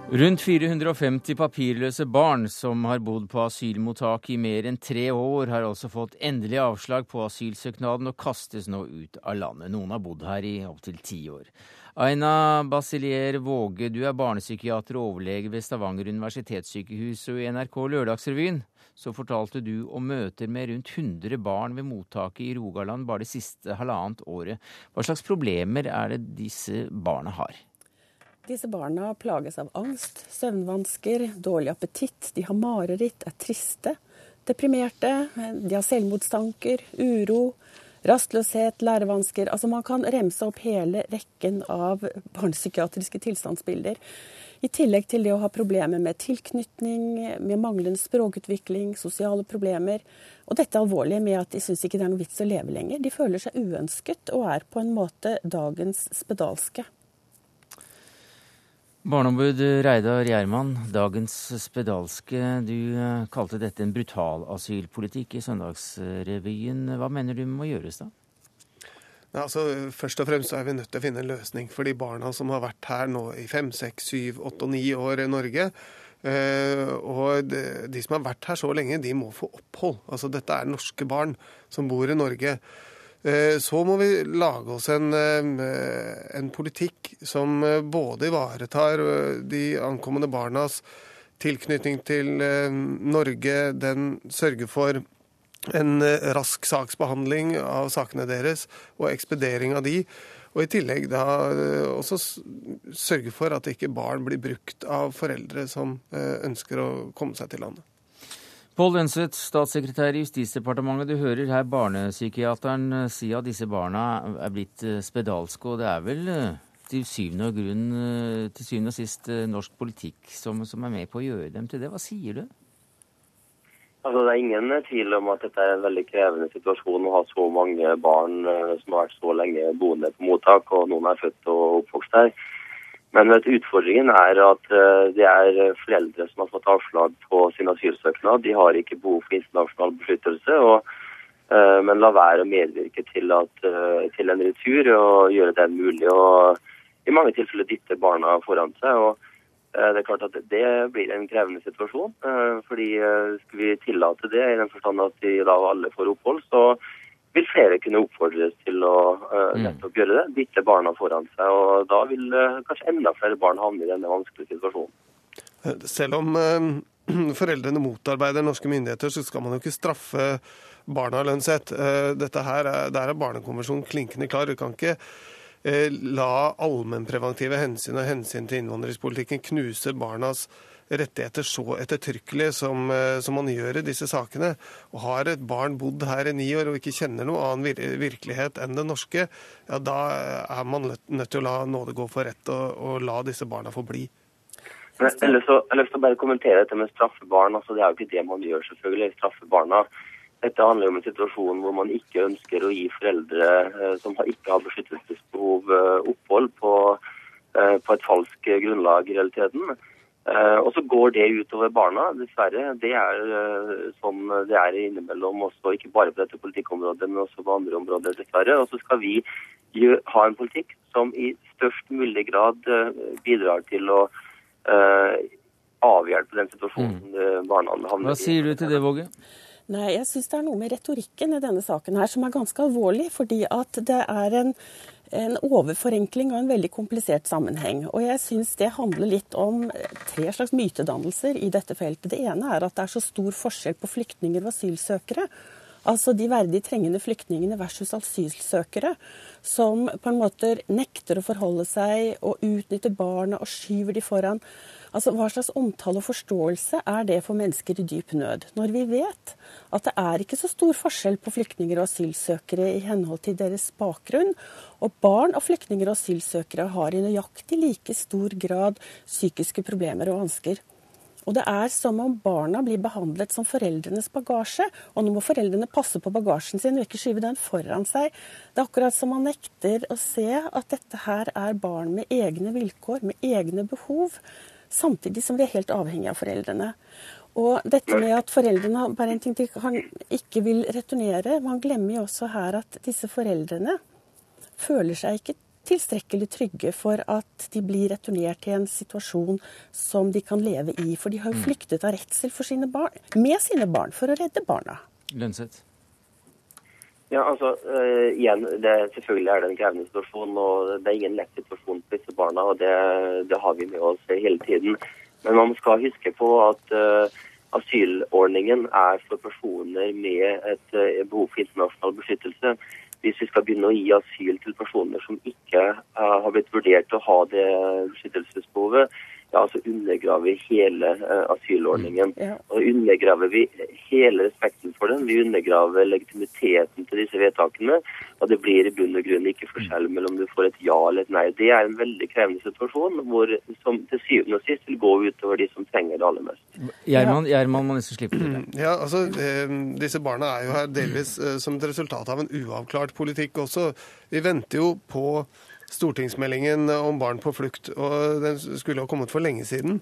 Rundt 450 papirløse barn som har bodd på asylmottak i mer enn tre år, har altså fått endelig avslag på asylsøknaden og kastes nå ut av landet. Noen har bodd her i opptil ti år. Aina Basilier Våge, du er barnepsykiater og overlege ved Stavanger universitetssykehus, og i NRK Lørdagsrevyen så fortalte du om møter med rundt 100 barn ved mottaket i Rogaland bare det siste halvannet året. Hva slags problemer er det disse barna har? Disse barna plages av angst, søvnvansker, dårlig appetitt, de har mareritt, er triste, deprimerte, de har selvmordstanker, uro, Rastløshet, lærevansker Altså man kan remse opp hele rekken av barnepsykiatriske tilstandsbilder. I tillegg til det å ha problemer med tilknytning, med manglende språkutvikling, sosiale problemer. Og dette alvorlige med at de syns ikke det er noe vits å leve lenger. De føler seg uønsket og er på en måte dagens spedalske. Barneombud Reidar Gjerman, dagens spedalske. Du eh, kalte dette en brutal asylpolitikk i Søndagsrevyen. Hva mener du må gjøres da? Nei, altså, først og fremst er vi nødt til å finne en løsning for de barna som har vært her nå i fem, seks, syv, åtte og ni år i Norge. Uh, og de, de, som har vært her så lenge, de må få opphold. Altså, dette er norske barn som bor i Norge. Eh, så må vi lage oss en, eh, en politikk som eh, både ivaretar de ankommende barnas tilknytning til Norge, den sørger for en rask saksbehandling av sakene deres og ekspedering av de. Og i tillegg da også sørge for at ikke barn blir brukt av foreldre som ønsker å komme seg til landet. Pål Lønseth, statssekretær i Justisdepartementet. Du hører her barnepsykiateren eh, si at disse barna er blitt eh, spedalske. Og det er vel eh, til syvende og, grunn, til syvende og sist norsk politikk som, som, er med på å gjøre dem til det. Hva sier du? Altså, det er ingen tvil om at dette er en veldig krevende situasjon å ha så mange barn som har vært så lenge boende på mottak, og noen er født og oppvokst her. Men vet, utfordringen er at uh, det er foreldre som har fått avslag på sin asylsøknad. De har ikke behov for internasjonal beskyttelse, og, uh, men la være å medvirke til, at, til, en retur og gjøre det mulig å i mange tilfeller dytte barna foran seg. og det er klart at Det blir en krevende situasjon. fordi Skal vi tillate det i den forstand at de da alle får opphold, så vil flere kunne oppfordres til å uh, nettopp gjøre det. Dytte barna foran seg. og Da vil uh, kanskje enda flere barn havne i denne vanskelige situasjonen. Eh, selv om uh, foreldrene motarbeider norske myndigheter, så skal man jo ikke straffe barna lønnsett. Dette her er, Der er Barnekonvensjonen klinkende klar. Du kan ikke la allmennpreventive hensyn og hensyn til innvandringspolitikken knuse barnas rettigheter så ettertrykkelig som, eh, som, man gjør i disse sakene. Og har et barn bodd her i ni år og ikke kjenner noe annen virkelighet enn den norske, ja, da er man nødt til å la nåde gå for rett og, og la disse barna få bli. Jeg har lyst til å bare kommentere dette med straffebarn. Altså, det er jo ikke det man gjør, selvfølgelig. straffe Dette handler om en situasjon hvor man ikke ønsker å gi foreldre eh, som ikke har beskyttelsesbehov, eh, opphold på, på et falsk grunnlag i realiteten. Og så går det utover barna, dessverre. Det er sånn det er innimellom også, ikke bare på dette politikkområdet, men også på andre områder, dessverre. Og så skal vi ha en politikk som i størst mulig grad bidrar til å avhjelpe den situasjonen mm. barna havner i. Hva sier du til det, Våge? Nei, jeg syns det er noe med retorikken i denne saken her som er ganske alvorlig. Fordi at det er en en overforenkling og en veldig komplisert sammenheng. Og jeg syns det handler litt om tre slags mytedannelser i dette feltet. Det ene er at det er så stor forskjell på flyktninger og asylsøkere. Altså de verdig trengende flyktningene versus asylsøkere, som på en måte nekter å forholde seg og utnytter barna og skyver de foran. Altså, Hva slags omtale og forståelse er det for mennesker i dyp nød, når vi vet at det er ikke så stor forskjell på flyktninger og asylsøkere i henhold til deres bakgrunn, og barn av flyktninger og asylsøkere har i nøyaktig like stor grad psykiske problemer og vansker. Og det er som om barna blir behandlet som foreldrenes bagasje. Og nå må foreldrene passe på bagasjen sin og ikke skyve den foran seg. Det er akkurat som man nekter å se at dette her er barn med egne vilkår, med egne behov samtidig som vi er helt avhengig av foreldrene. Og dette med at foreldrene bare en ting til, han ikke vil returnere Man glemmer jo også her at disse foreldrene føler seg ikke tilstrekkelig trygge for at de blir returnert til en situasjon som de kan leve i. For de har jo mm. flyktet av redsel for sine barn, med sine barn for å redde barna. Lønseth. Ja, altså, uh, igjen, det, Selvfølgelig er det en krevende situasjon. og Det er ingen lett situasjon for disse barna. og det, det, har vi med oss hele tiden. Men man skal huske på at uh, asylordningen er for personer med et uh, behov for internasjonal beskyttelse. Hvis vi skal begynne å gi asyl til personer som ikke har blitt vurdert til å ha det beskyttelsesbehovet, ja, altså undergraver vi hele uh, asylordningen. Ja. Og undergraver vi hele respekten for den. Vi undergraver legitimiteten til disse vedtakene. Og det blir i bunn og grunn ikke forskjell mellom du får et ja eller et nei. Det er en veldig krevende situasjon hvor, som til syvende og sist vil gå utover de som trenger det aller mest. Gjerman, Gjerman må nesten slippe til. det. Ja, altså, eh, Disse barna er jo her delvis eh, som et resultat av en uavklart politikk også. Vi venter jo på stortingsmeldingen om barn på flukt, og den skulle ha kommet for lenge siden.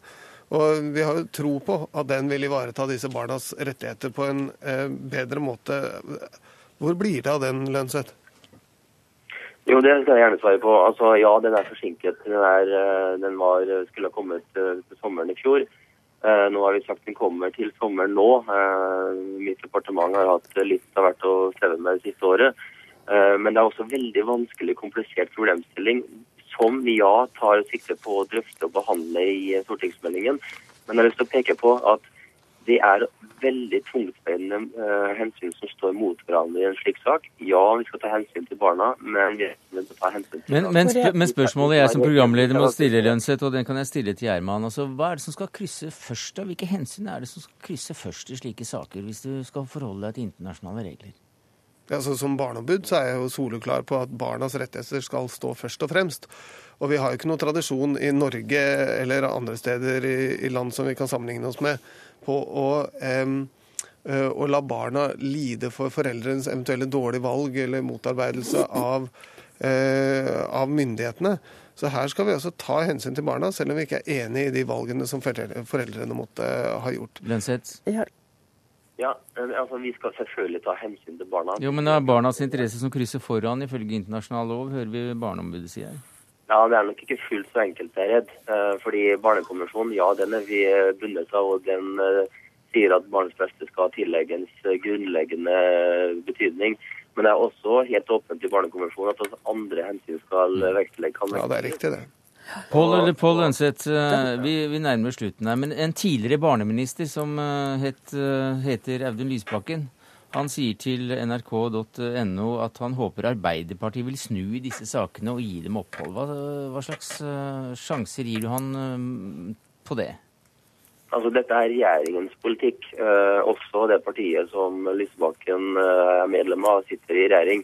Og vi har jo tro på at den vil ivareta disse barnas rettigheter på en eh, bedre måte. Hvor blir det av den, Lønseth? Jo, det skal jeg gjerne svare på. Altså, Ja, den er forsinket. Den, er, eh, den var, skulle ha kommet eh, til sommeren i fjor. Nå har vi sagt den kommer til sommeren nå. Mitt departement har hatt litt av hvert å streve med det siste året. Eh, Men det er også veldig vanskelig, komplisert problemstilling som vi ja tar sikte på å drøfte og behandle i stortingsmeldingen. Men jeg har lyst til å peke på at det er veldig tungtveiende eh, hensyn som står mot hverandre i en slik sak. Ja, vi skal ta hensyn til barna, men vi er nødt til å ta hensyn til Men, men, sp men spørsmålet jeg som programleder må stille, Lønseth, og den kan jeg stille til Gjerman. Altså, hva er det som skal krysse først? da? Hvilke hensyn er det som skal krysse først i slike saker, hvis du skal forholde deg til internasjonale regler? Altså, som barneombud så er jeg jo soleklar på at barnas rettigheter skal stå først og fremst. Og vi har jo ikke noen tradisjon i Norge eller andre steder i, i land som vi kan sammenligne oss med, på å, eh, å la barna lide for foreldrenes eventuelle dårlige valg eller motarbeidelse av, eh, av myndighetene. Så her skal vi også ta hensyn til barna, selv om vi ikke er enig i de valgene som foreldrene måtte ha gjort. Lønseth? Ja, Ja, eh, altså Vi skal selvfølgelig ta hensyn til barna. Jo, men det er barnas interesse som krysser foran ifølge internasjonal lov, hører vi Barneombudet si her. Ja, Det er nok ikke fullt så enkelt, jeg er redd. Eh, Fordi Barnekonvensjonen ja, den er vi bundet av, og den eh, sier at barnets beste skal tillegges eh, grunnleggende betydning. Men det er også helt åpent i Barnekonvensjonen at også andre hensyn skal vektlegge. Ja, det er riktig, det. Pål Pål Lønseth, eh, vi, vi nærmer slutten her. Men en tidligere barneminister som eh, het, eh, heter Audun Lysbakken, han sier til nrk.no at han håper Arbeiderpartiet vil snu i disse sakene og gi dem opphold. Hva, hva slags sjanser gir du han på det? Altså, Dette er regjeringens politikk. Eh, også det partiet som Lysbakken er medlem av, sitter i regjering.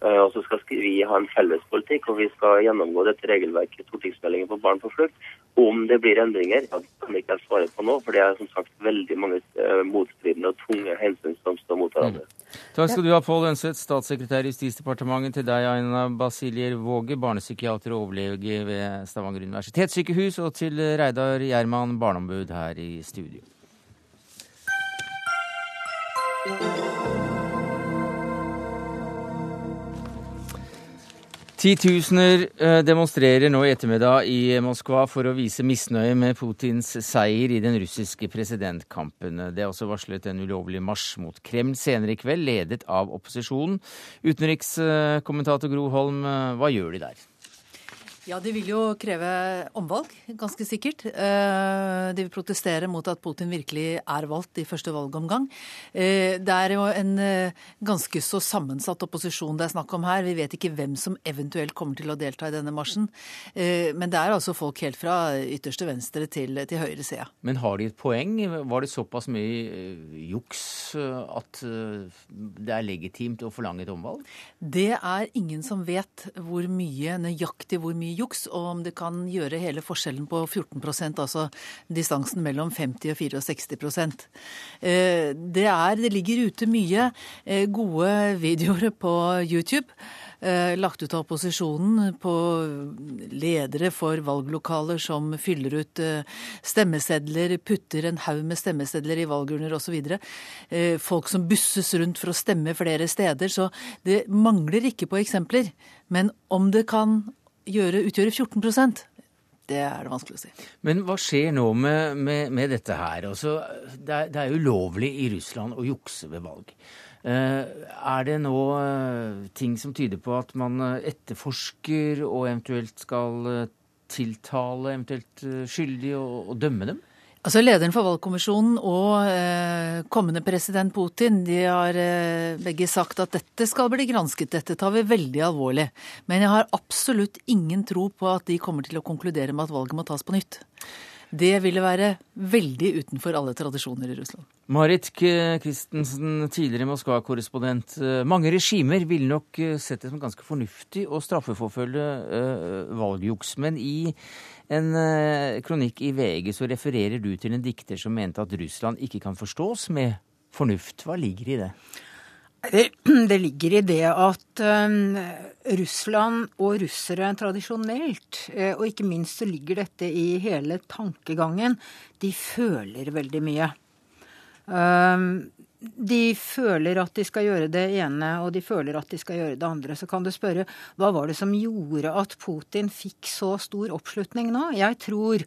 Eh, og så skal vi ha en felles politikk, og vi skal gjennomgå dette regelverket, stortingsmeldingen på barn på flukt. Om det blir endringer, ja, det kan ikke jeg svare på nå, for det er som sagt veldig mange eh, motstridende og tunge hensyn som står mot hverandre. Takk skal du ha, Pål Ønseth, statssekretær i Justisdepartementet. Til deg, Aina Basilier Våge, barnepsykiater og overlege ved Stavanger universitetssykehus. Og til Reidar Gjerman, barneombud her i studio. Titusener eh, demonstrerer nå i ettermiddag i Moskva for å vise misnøye med Putins seier i den russiske presidentkampen. Det er også varslet en ulovlig marsj mot Kreml senere i kveld, ledet av opposisjonen. Utenrikskommentator Gro Holm, eh, hva gjør de der? Ja, De vil jo kreve omvalg, ganske sikkert. Eh, De vil protestere mot at Putin virkelig er valgt i første valgomgang. Eh, Det er jo en eh, ganske så sammensatt opposisjon det er snakk om her. Vi vet ikke hvem som eventuelt kommer til å delta i denne marsjen. Men det er altså folk helt fra ytterste venstre til, til høyre side. Men har de et poeng? Var det såpass mye juks at det er legitimt å forlange et omvalg? Det er ingen som vet hvor mye, nøyaktig hvor mye juks, og om det kan gjøre hele forskjellen på 14% altså distansen mellom 50 og 64 Eh, det, er, det ligger ute mye eh, gode videoer på YouTube. eh, Lagt ut av opposisjonen på ledere for valglokaler som fyller ut stemmesedler, putter en haug med stemmesedler i valgurner osv. Folk som busses rundt for å stemme flere steder. Så det mangler ikke på eksempler. Men om det kan gjøre, utgjøre 14% det er det vanskelig å si. Men hva skjer nå med, med, med dette her? Altså, det, er, det er ulovlig i Russland å jukse ved valg. Eh, er det nå eh, ting som tyder på at man eh, etterforsker og eventuelt skal tiltale eventuelt skyldige og, og dømme dem? Altså Lederen for valgkommisjonen og eh, kommende president Putin de har eh, begge sagt at dette skal bli gransket, dette tar vi veldig alvorlig. Men jeg har absolutt ingen tro på at de kommer til å konkludere med at valget må tas på nytt. Det ville være veldig utenfor alle tradisjoner i Russland. Marit Christensen, tidligere Moskva-korrespondent. Mange regimer ville nok sett det som ganske fornuftig å straffeforfølge valgjuks. Men i en uh, kronikk i VG så refererer du til en dikter som mente at Russland ikke kan forstås med fornuft. Hva ligger i det? Det, det ligger i det at um, Russland og russere tradisjonelt, uh, og ikke minst så ligger dette i hele tankegangen, de føler veldig mye. Um, de føler at de skal gjøre det ene, og de føler at de skal gjøre det andre. Så kan du spørre hva var det som gjorde at Putin fikk så stor oppslutning nå? Jeg tror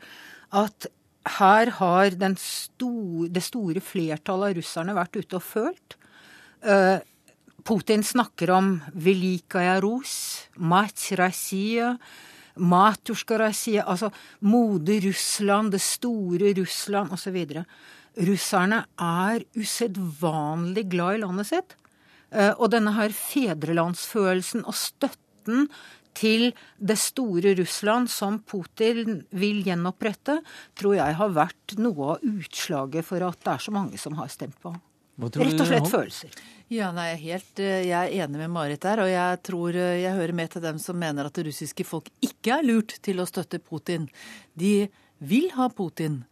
at her har store, det store flertallet av russerne vært ute og følt. Eh, Putin snakker om 'Velikaja Rus', 'Mats Rasija'. Matusjkarasia, altså mode Russland, det store Russland osv. Russerne er usedvanlig glad i landet sitt. Eh, og denne her fedrelandsfølelsen og støtten til det store Russland som Putin vil gjenopprette, tror jeg har vært noe av utslaget for at det er så mange som har stemt på ham. Rett og slett følelser. Ja, nei, helt, Jeg er enig med Marit der, og jeg tror jeg hører med til dem som mener at det russiske folk ikke er lurt til å støtte Putin. De vil ha Putin.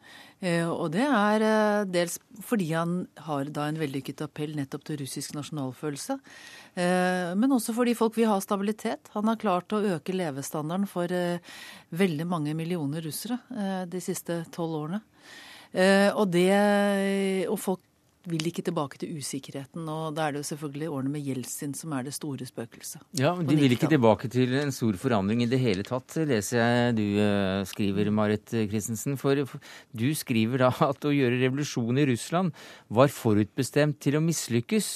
Og det er dels fordi han har da en vellykket appell nettopp til russisk nasjonalfølelse. Men også fordi folk vil ha stabilitet. Han har klart å øke levestandarden for veldig mange millioner russere de siste tolv årene. Og, det, og folk vil ikke tilbake til usikkerheten. Og da er det jo selvfølgelig årene med Jeltsin som er det store spøkelset. Ja, men De vil ikke tilbake til en stor forandring i det hele tatt, leser jeg du uh, skriver, Marit Christensen. For du skriver da at å gjøre revolusjon i Russland var forutbestemt til å mislykkes.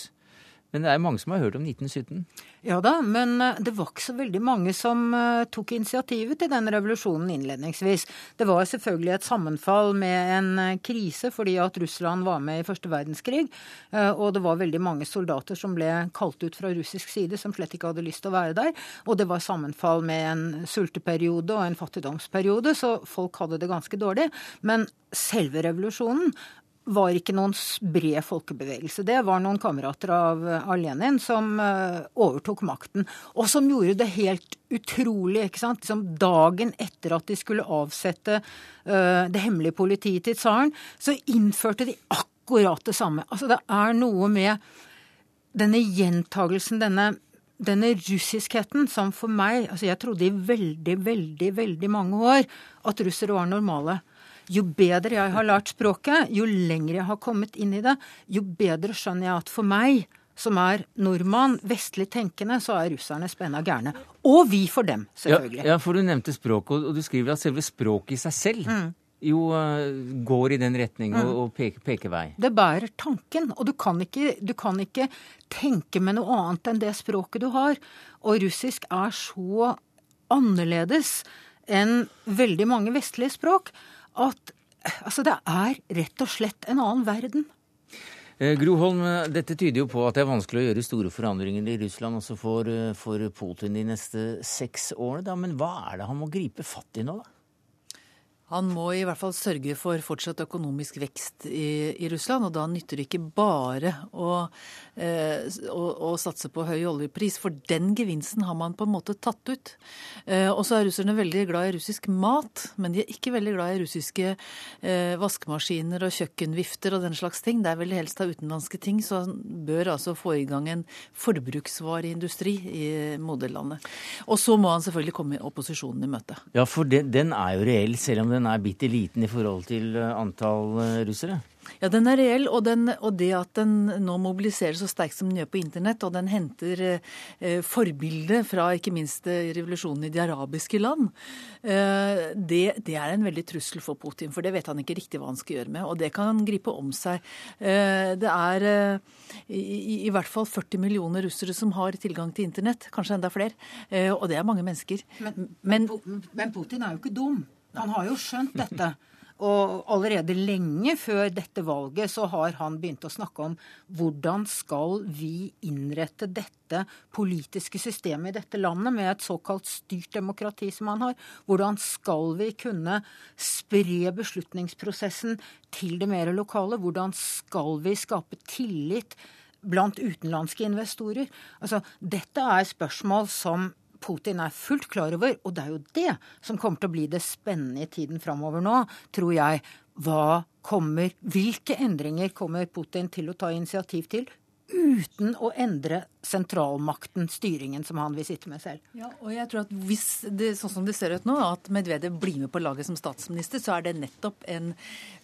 Men det er mange som har hørt om 1917? Ja da, men det var ikke så veldig mange som tok initiativet til den revolusjonen innledningsvis. Det var selvfølgelig et sammenfall med en krise fordi at Russland var med i første verdenskrig. Og det var veldig mange soldater som ble kalt ut fra russisk side som slett ikke hadde lyst til å være der. Og det var sammenfall med en sulteperiode og en fattigdomsperiode, så folk hadde det ganske dårlig. Men selve revolusjonen var ikke noen bred folkebevegelse. Det var noen kamerater av, av Lenin som uh, overtok makten. Og som gjorde det helt utrolig. ikke sant? Som dagen etter at de skulle avsette uh, det hemmelige politiet til tsaren, så innførte de akkurat det samme. Altså Det er noe med denne gjentagelsen, denne, denne russiskheten, som for meg altså Jeg trodde i veldig, veldig, veldig mange år at russere var normale. Jo bedre jeg har lært språket, jo lenger jeg har kommet inn i det, jo bedre skjønner jeg at for meg, som er nordmann, vestlig tenkende, så er russerne spenna gærne. Og vi for dem, selvfølgelig. Ja, ja, for du nevnte språket, og du skriver at selve språket i seg selv mm. jo uh, går i den retning mm. og, og peker, peker, vei. Det bærer tanken, og du kan, ikke, du kan ikke tenke med noe annet enn det språket du har. Og russisk er så annerledes enn veldig mange vestlige språk at altså, det er rett og slett en annen verden. Eh, Gro Holm, dette tyder jo på at det er vanskelig å gjøre store forandringer i Russland også for, eh, for Putin de neste seks årene. Da. Men hva er det han må gripe fatt i nå, da? Han må i hvert fall sørge for fortsatt økonomisk vekst i, i Russland. Og da nytter det ikke bare å, eh, å, å, satse på høy oljepris, for den gevinsten har man på en måte tatt ut. Eh, og så er russerne veldig glad i russisk mat, men de er ikke veldig glad i russiske eh, vaskemaskiner og kjøkkenvifter og den slags ting. Det er vel helst av utenlandske ting, så han bør altså få i gang en forbruksvareindustri i moderlandet. Og så må han selvfølgelig komme opposisjonen i møte. Ja, for den, den er jo reell, selv om er bitte liten i forhold til eh, antall eh, russere? Ja, den er reell, og, den, og, det at den nå mobiliserer så sterkt som den gjør på internett, og den henter eh, forbilde fra ikke minst eh, revolusjonen i de arabiske land, eh, det, det, er en veldig trussel for Putin. For det vet han ikke riktig hva han skal gjøre med, og det kan han gripe om seg. Eh, det er eh, i, i, hvert fall 40 millioner russere som har tilgang til internett, kanskje enda flere, eh, og det er mange mennesker. Men, men, men Putin er jo ikke dum. Han har jo skjønt dette. Og allerede lenge før dette valget så har han begynt å snakke om hvordan skal vi innrette dette politiske systemet i dette landet med et såkalt styrt demokrati som han har. Hvordan skal vi kunne spre beslutningsprosessen til det mer lokale? Hvordan skal vi skape tillit blant utenlandske investorer? Altså, dette er spørsmål som Putin er fullt klar over, og det er jo det som kommer til å bli det spennende i tiden framover nå, tror jeg. Hva kommer, hvilke endringer kommer Putin til å ta initiativ til uten å endre sentralmakten, styringen, som han vil sitte med selv. Ja, og jeg tror at hvis det, sånn som det ser ut nå, at Medvedev blir med på laget som statsminister, så er det nettopp en,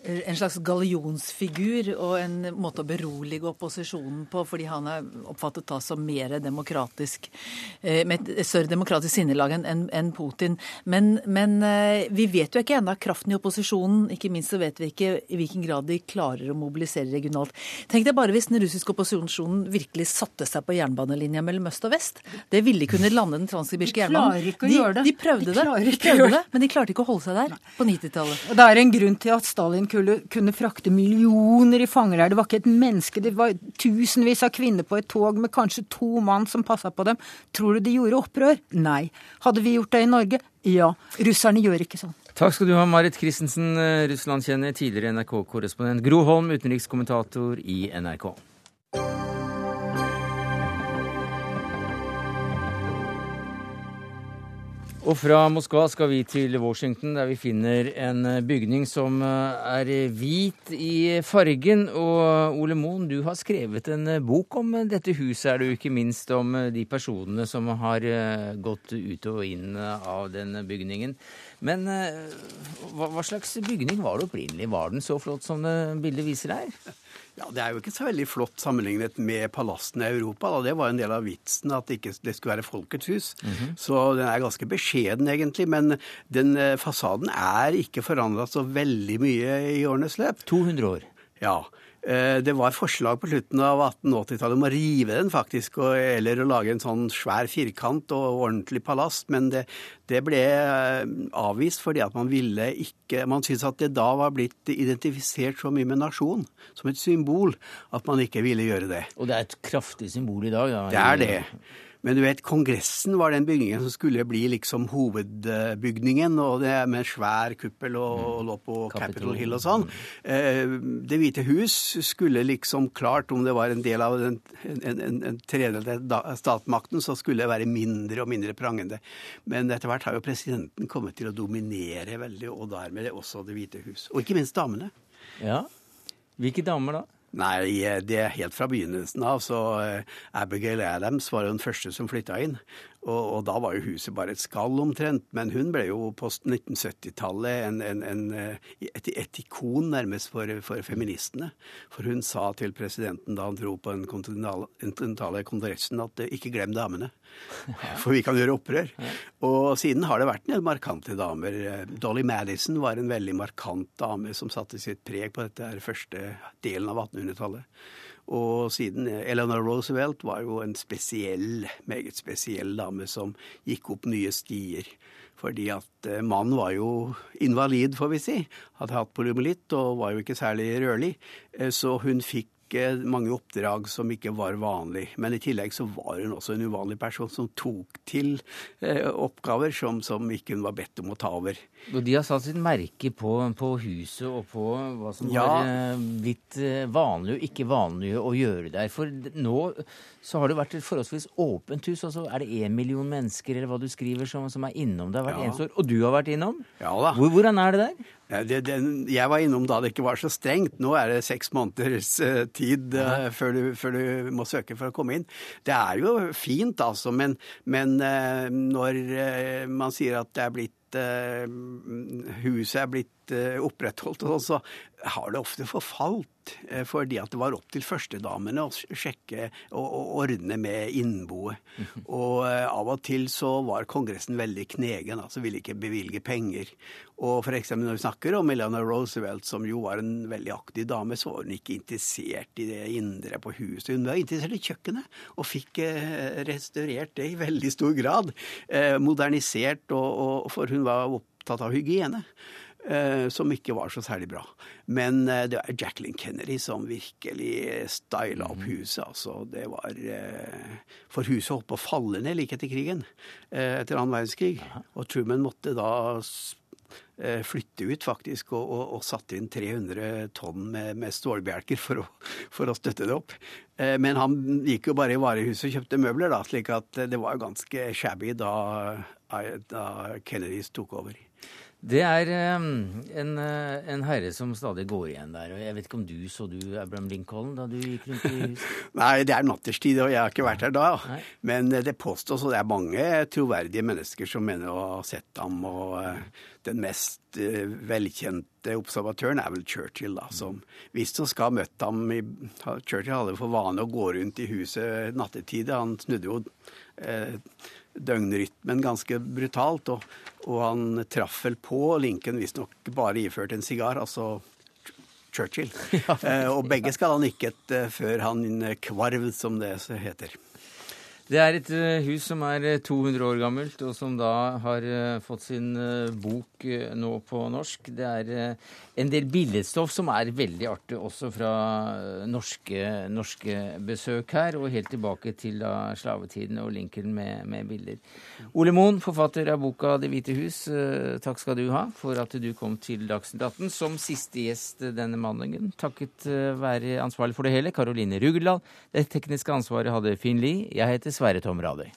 en slags gallionsfigur og en måte å berolige opposisjonen på, fordi han er oppfattet da som mer demokratisk, eh, med et større demokratisk sinnelag enn en Putin. Men, men eh, vi vet jo ikke ennå kraften i opposisjonen. Ikke minst så vet vi ikke i hvilken grad de klarer å mobilisere regionalt. Tenk deg bare hvis den russiske opposisjonen virkelig satte seg på jernbanelinja mellom øst og vest. Det ville kunne lande den transsibirske jernbanen. De klarer ikke å gjøre det. De prøvde De det, klarer de prøvde det, men de klarte ikke å holde seg der på 90-tallet. Det er en grunn til at Stalin kunne, kunne frakte millioner i fanger der. Det var ikke et menneske, det var tusenvis av kvinner på et tog med kanskje to mann som passa på dem. Tror du de gjorde opprør? Nei. Hadde vi gjort det i Norge? Ja. Russerne gjør ikke sånn. Takk skal du ha, Marit Christensen, Russland-kjenner, tidligere NRK-korrespondent. Gro Holm, utenrikskommentator i NRK. Og fra Moskva skal vi til Washington, der vi finner en eh, bygning som eh, er hvit i fargen. Og Ole Moen, du har skrevet en eh, bok om dette huset, er du ikke minst om de personene som har gått ut og inn av den bygningen. Men hva, hva slags bygning var det opprinnelig? Var den så flott som det bildet viser her? Ja, Det er jo ikke så veldig flott sammenlignet med palassene i Europa. Da. Det var en del av vitsen at det ikke det skulle være folkets hus. Så den er ganske beskjeden, egentlig. Men den eh, fasaden er ikke forandra så veldig mye i årenes løp. 200 år. Ja. Eh, Det var forslag på slutten av 1880-tallet om å rive den, faktisk, og, eller å lage en sånn svær firkant og ordentlig palass, men det, det ble eh, avvist fordi at man ville ikke Man syntes at det da var blitt identifisert så mye med nasjon, som et symbol, at man ikke ville gjøre det. Og det er et kraftig symbol i dag. Da. Det er det. Men du vet, Kongressen var den bygningen som skulle bli liksom hovedbygningen, og det med svær kuppel og, og lå på Capitol Hill og sånn. Eh, Det hvite hus skulle liksom klart, om det var en del av den, en, en, en tredjedel av statsmakten, så skulle det være mindre og mindre prangende. Men etter hvert har jo presidenten kommet til å dominere veldig, og dermed også Det hvite hus. Og ikke minst damene. Ja. Hvilke damer da? Nei, det er helt fra begynnelsen av. Så eh, Abigail Adams var jo den første som flytta inn. Og, og da var jo huset bare et skall omtrent. Men hun ble jo på 1970-tallet en, en, en, eh, et, et ikon nærmest for, for feministene. For hun sa til presidenten da han dro på den kontinentale kongressen at eh, ikke glem damene. For vi kan gjøre opprør. Og siden har det vært en del markante damer. Dolly Madison var en veldig markant dame som satte sitt preg på dette her første delen av 1800-tallet. Og siden Eleanor Roosevelt var jo en spesiell, meget spesiell dame som gikk opp nye stier. Fordi at eh, mannen var jo invalid, får vi si. Hadde hatt polymelitt og var jo ikke særlig rørlig. Eh, Så hun fikk eh, mange oppdrag som ikke var vanlig. Men i tillegg så var hun også en uvanlig person som tok til eh, oppgaver som, som ikke hun var bedt om å ta over. Og de har satt sitt merke på, på huset og på hva som Ja. har eh, blitt eh, vanlig og ikke vanlig å gjøre der. For nå så har det vært et forholdsvis åpent hus, Altså er det én million mennesker eller hva du skriver som, som er innom Det har vært Ja. eneste år. Og du har vært innom? Ja da. Hvor, hvordan er det der? Ja, Det, det, jeg var innom da det ikke var så strengt. Nå er det seks måneders uh, tid eh, før, du, før du må søke for å komme inn. Det er jo fint, altså, men, men uh, når man sier at det er blitt huset er blitt eh, opprettholdt, og så har det ofte forfalt. eh, Fordi at det var opp til førstedamene å sjekke og, og ordne med innboet. Og eh, av og til så var Kongressen veldig knegen, altså ville ikke bevilge penger. Og for eksempel når vi snakker om Eleanor Roosevelt, som jo var en veldig aktiv dame, så var hun ikke interessert i det indre på huset. Hun var interessert i kjøkkenet, og fikk restaurert det i veldig stor grad. Modernisert, og, og, for hun var opptatt av hygiene. Eh, som ikke var så særlig bra. Men eh, det var Jacqueline Kennedy som virkelig styla opp huset. altså. Det var eh, For huset holdt på å falle ned like etter krigen, eh, etter annen verdenskrig. Og Truman måtte da eh, flytte ut, faktisk, og, og, og satte inn 300 tonn med, med stålbjelker for å, for å støtte det opp. Eh, Men han gikk jo bare i varehuset og kjøpte møbler, da, slik at det var ganske shabby da, da Kennedys tok over. Det er eh, en, eh, en herre som stadig går igjen der. og Jeg vet ikke om du så du Abraham Lincoln da du gikk rundt i huset? Nei, det er natterstid, og jeg har ikke vært her da. Nei. Men eh, det påstås, og det er mange troverdige mennesker som mener å ha sett ham. Og eh, den mest velkjente observatøren er vel Churchill, da, som visstnok skal ha møtt ham i Churchill hadde for vane å gå rundt i huset nattetid. Han snudde jo døgnrytmen ganske brutalt, og, og han traff vel på Lincoln visstnok bare iført en sigar. altså Churchill. Eh, og begge skal ha nikket eh, før han kvarv, som det heter. Det er et eh, hus som er eh, 200 år gammelt, og som da har eh, fått sin eh, bok eh, nå på norsk. Det er eh, en del billedstoff som er veldig artig, også fra eh, norske, norske besøk her, og helt tilbake til da slavetiden og Lincoln med, med bilder. Ole Moen, forfatter av boka 'Det hvite hus', eh, takk skal du ha for at du kom til Dagsnytt 18 som siste gjest denne mandagen. Takket eh, være ansvarlig for det hele, Karoline Rugeldal. Det tekniske ansvaret hadde Finn Lie. Jeg heter Sverre Tom Radøy.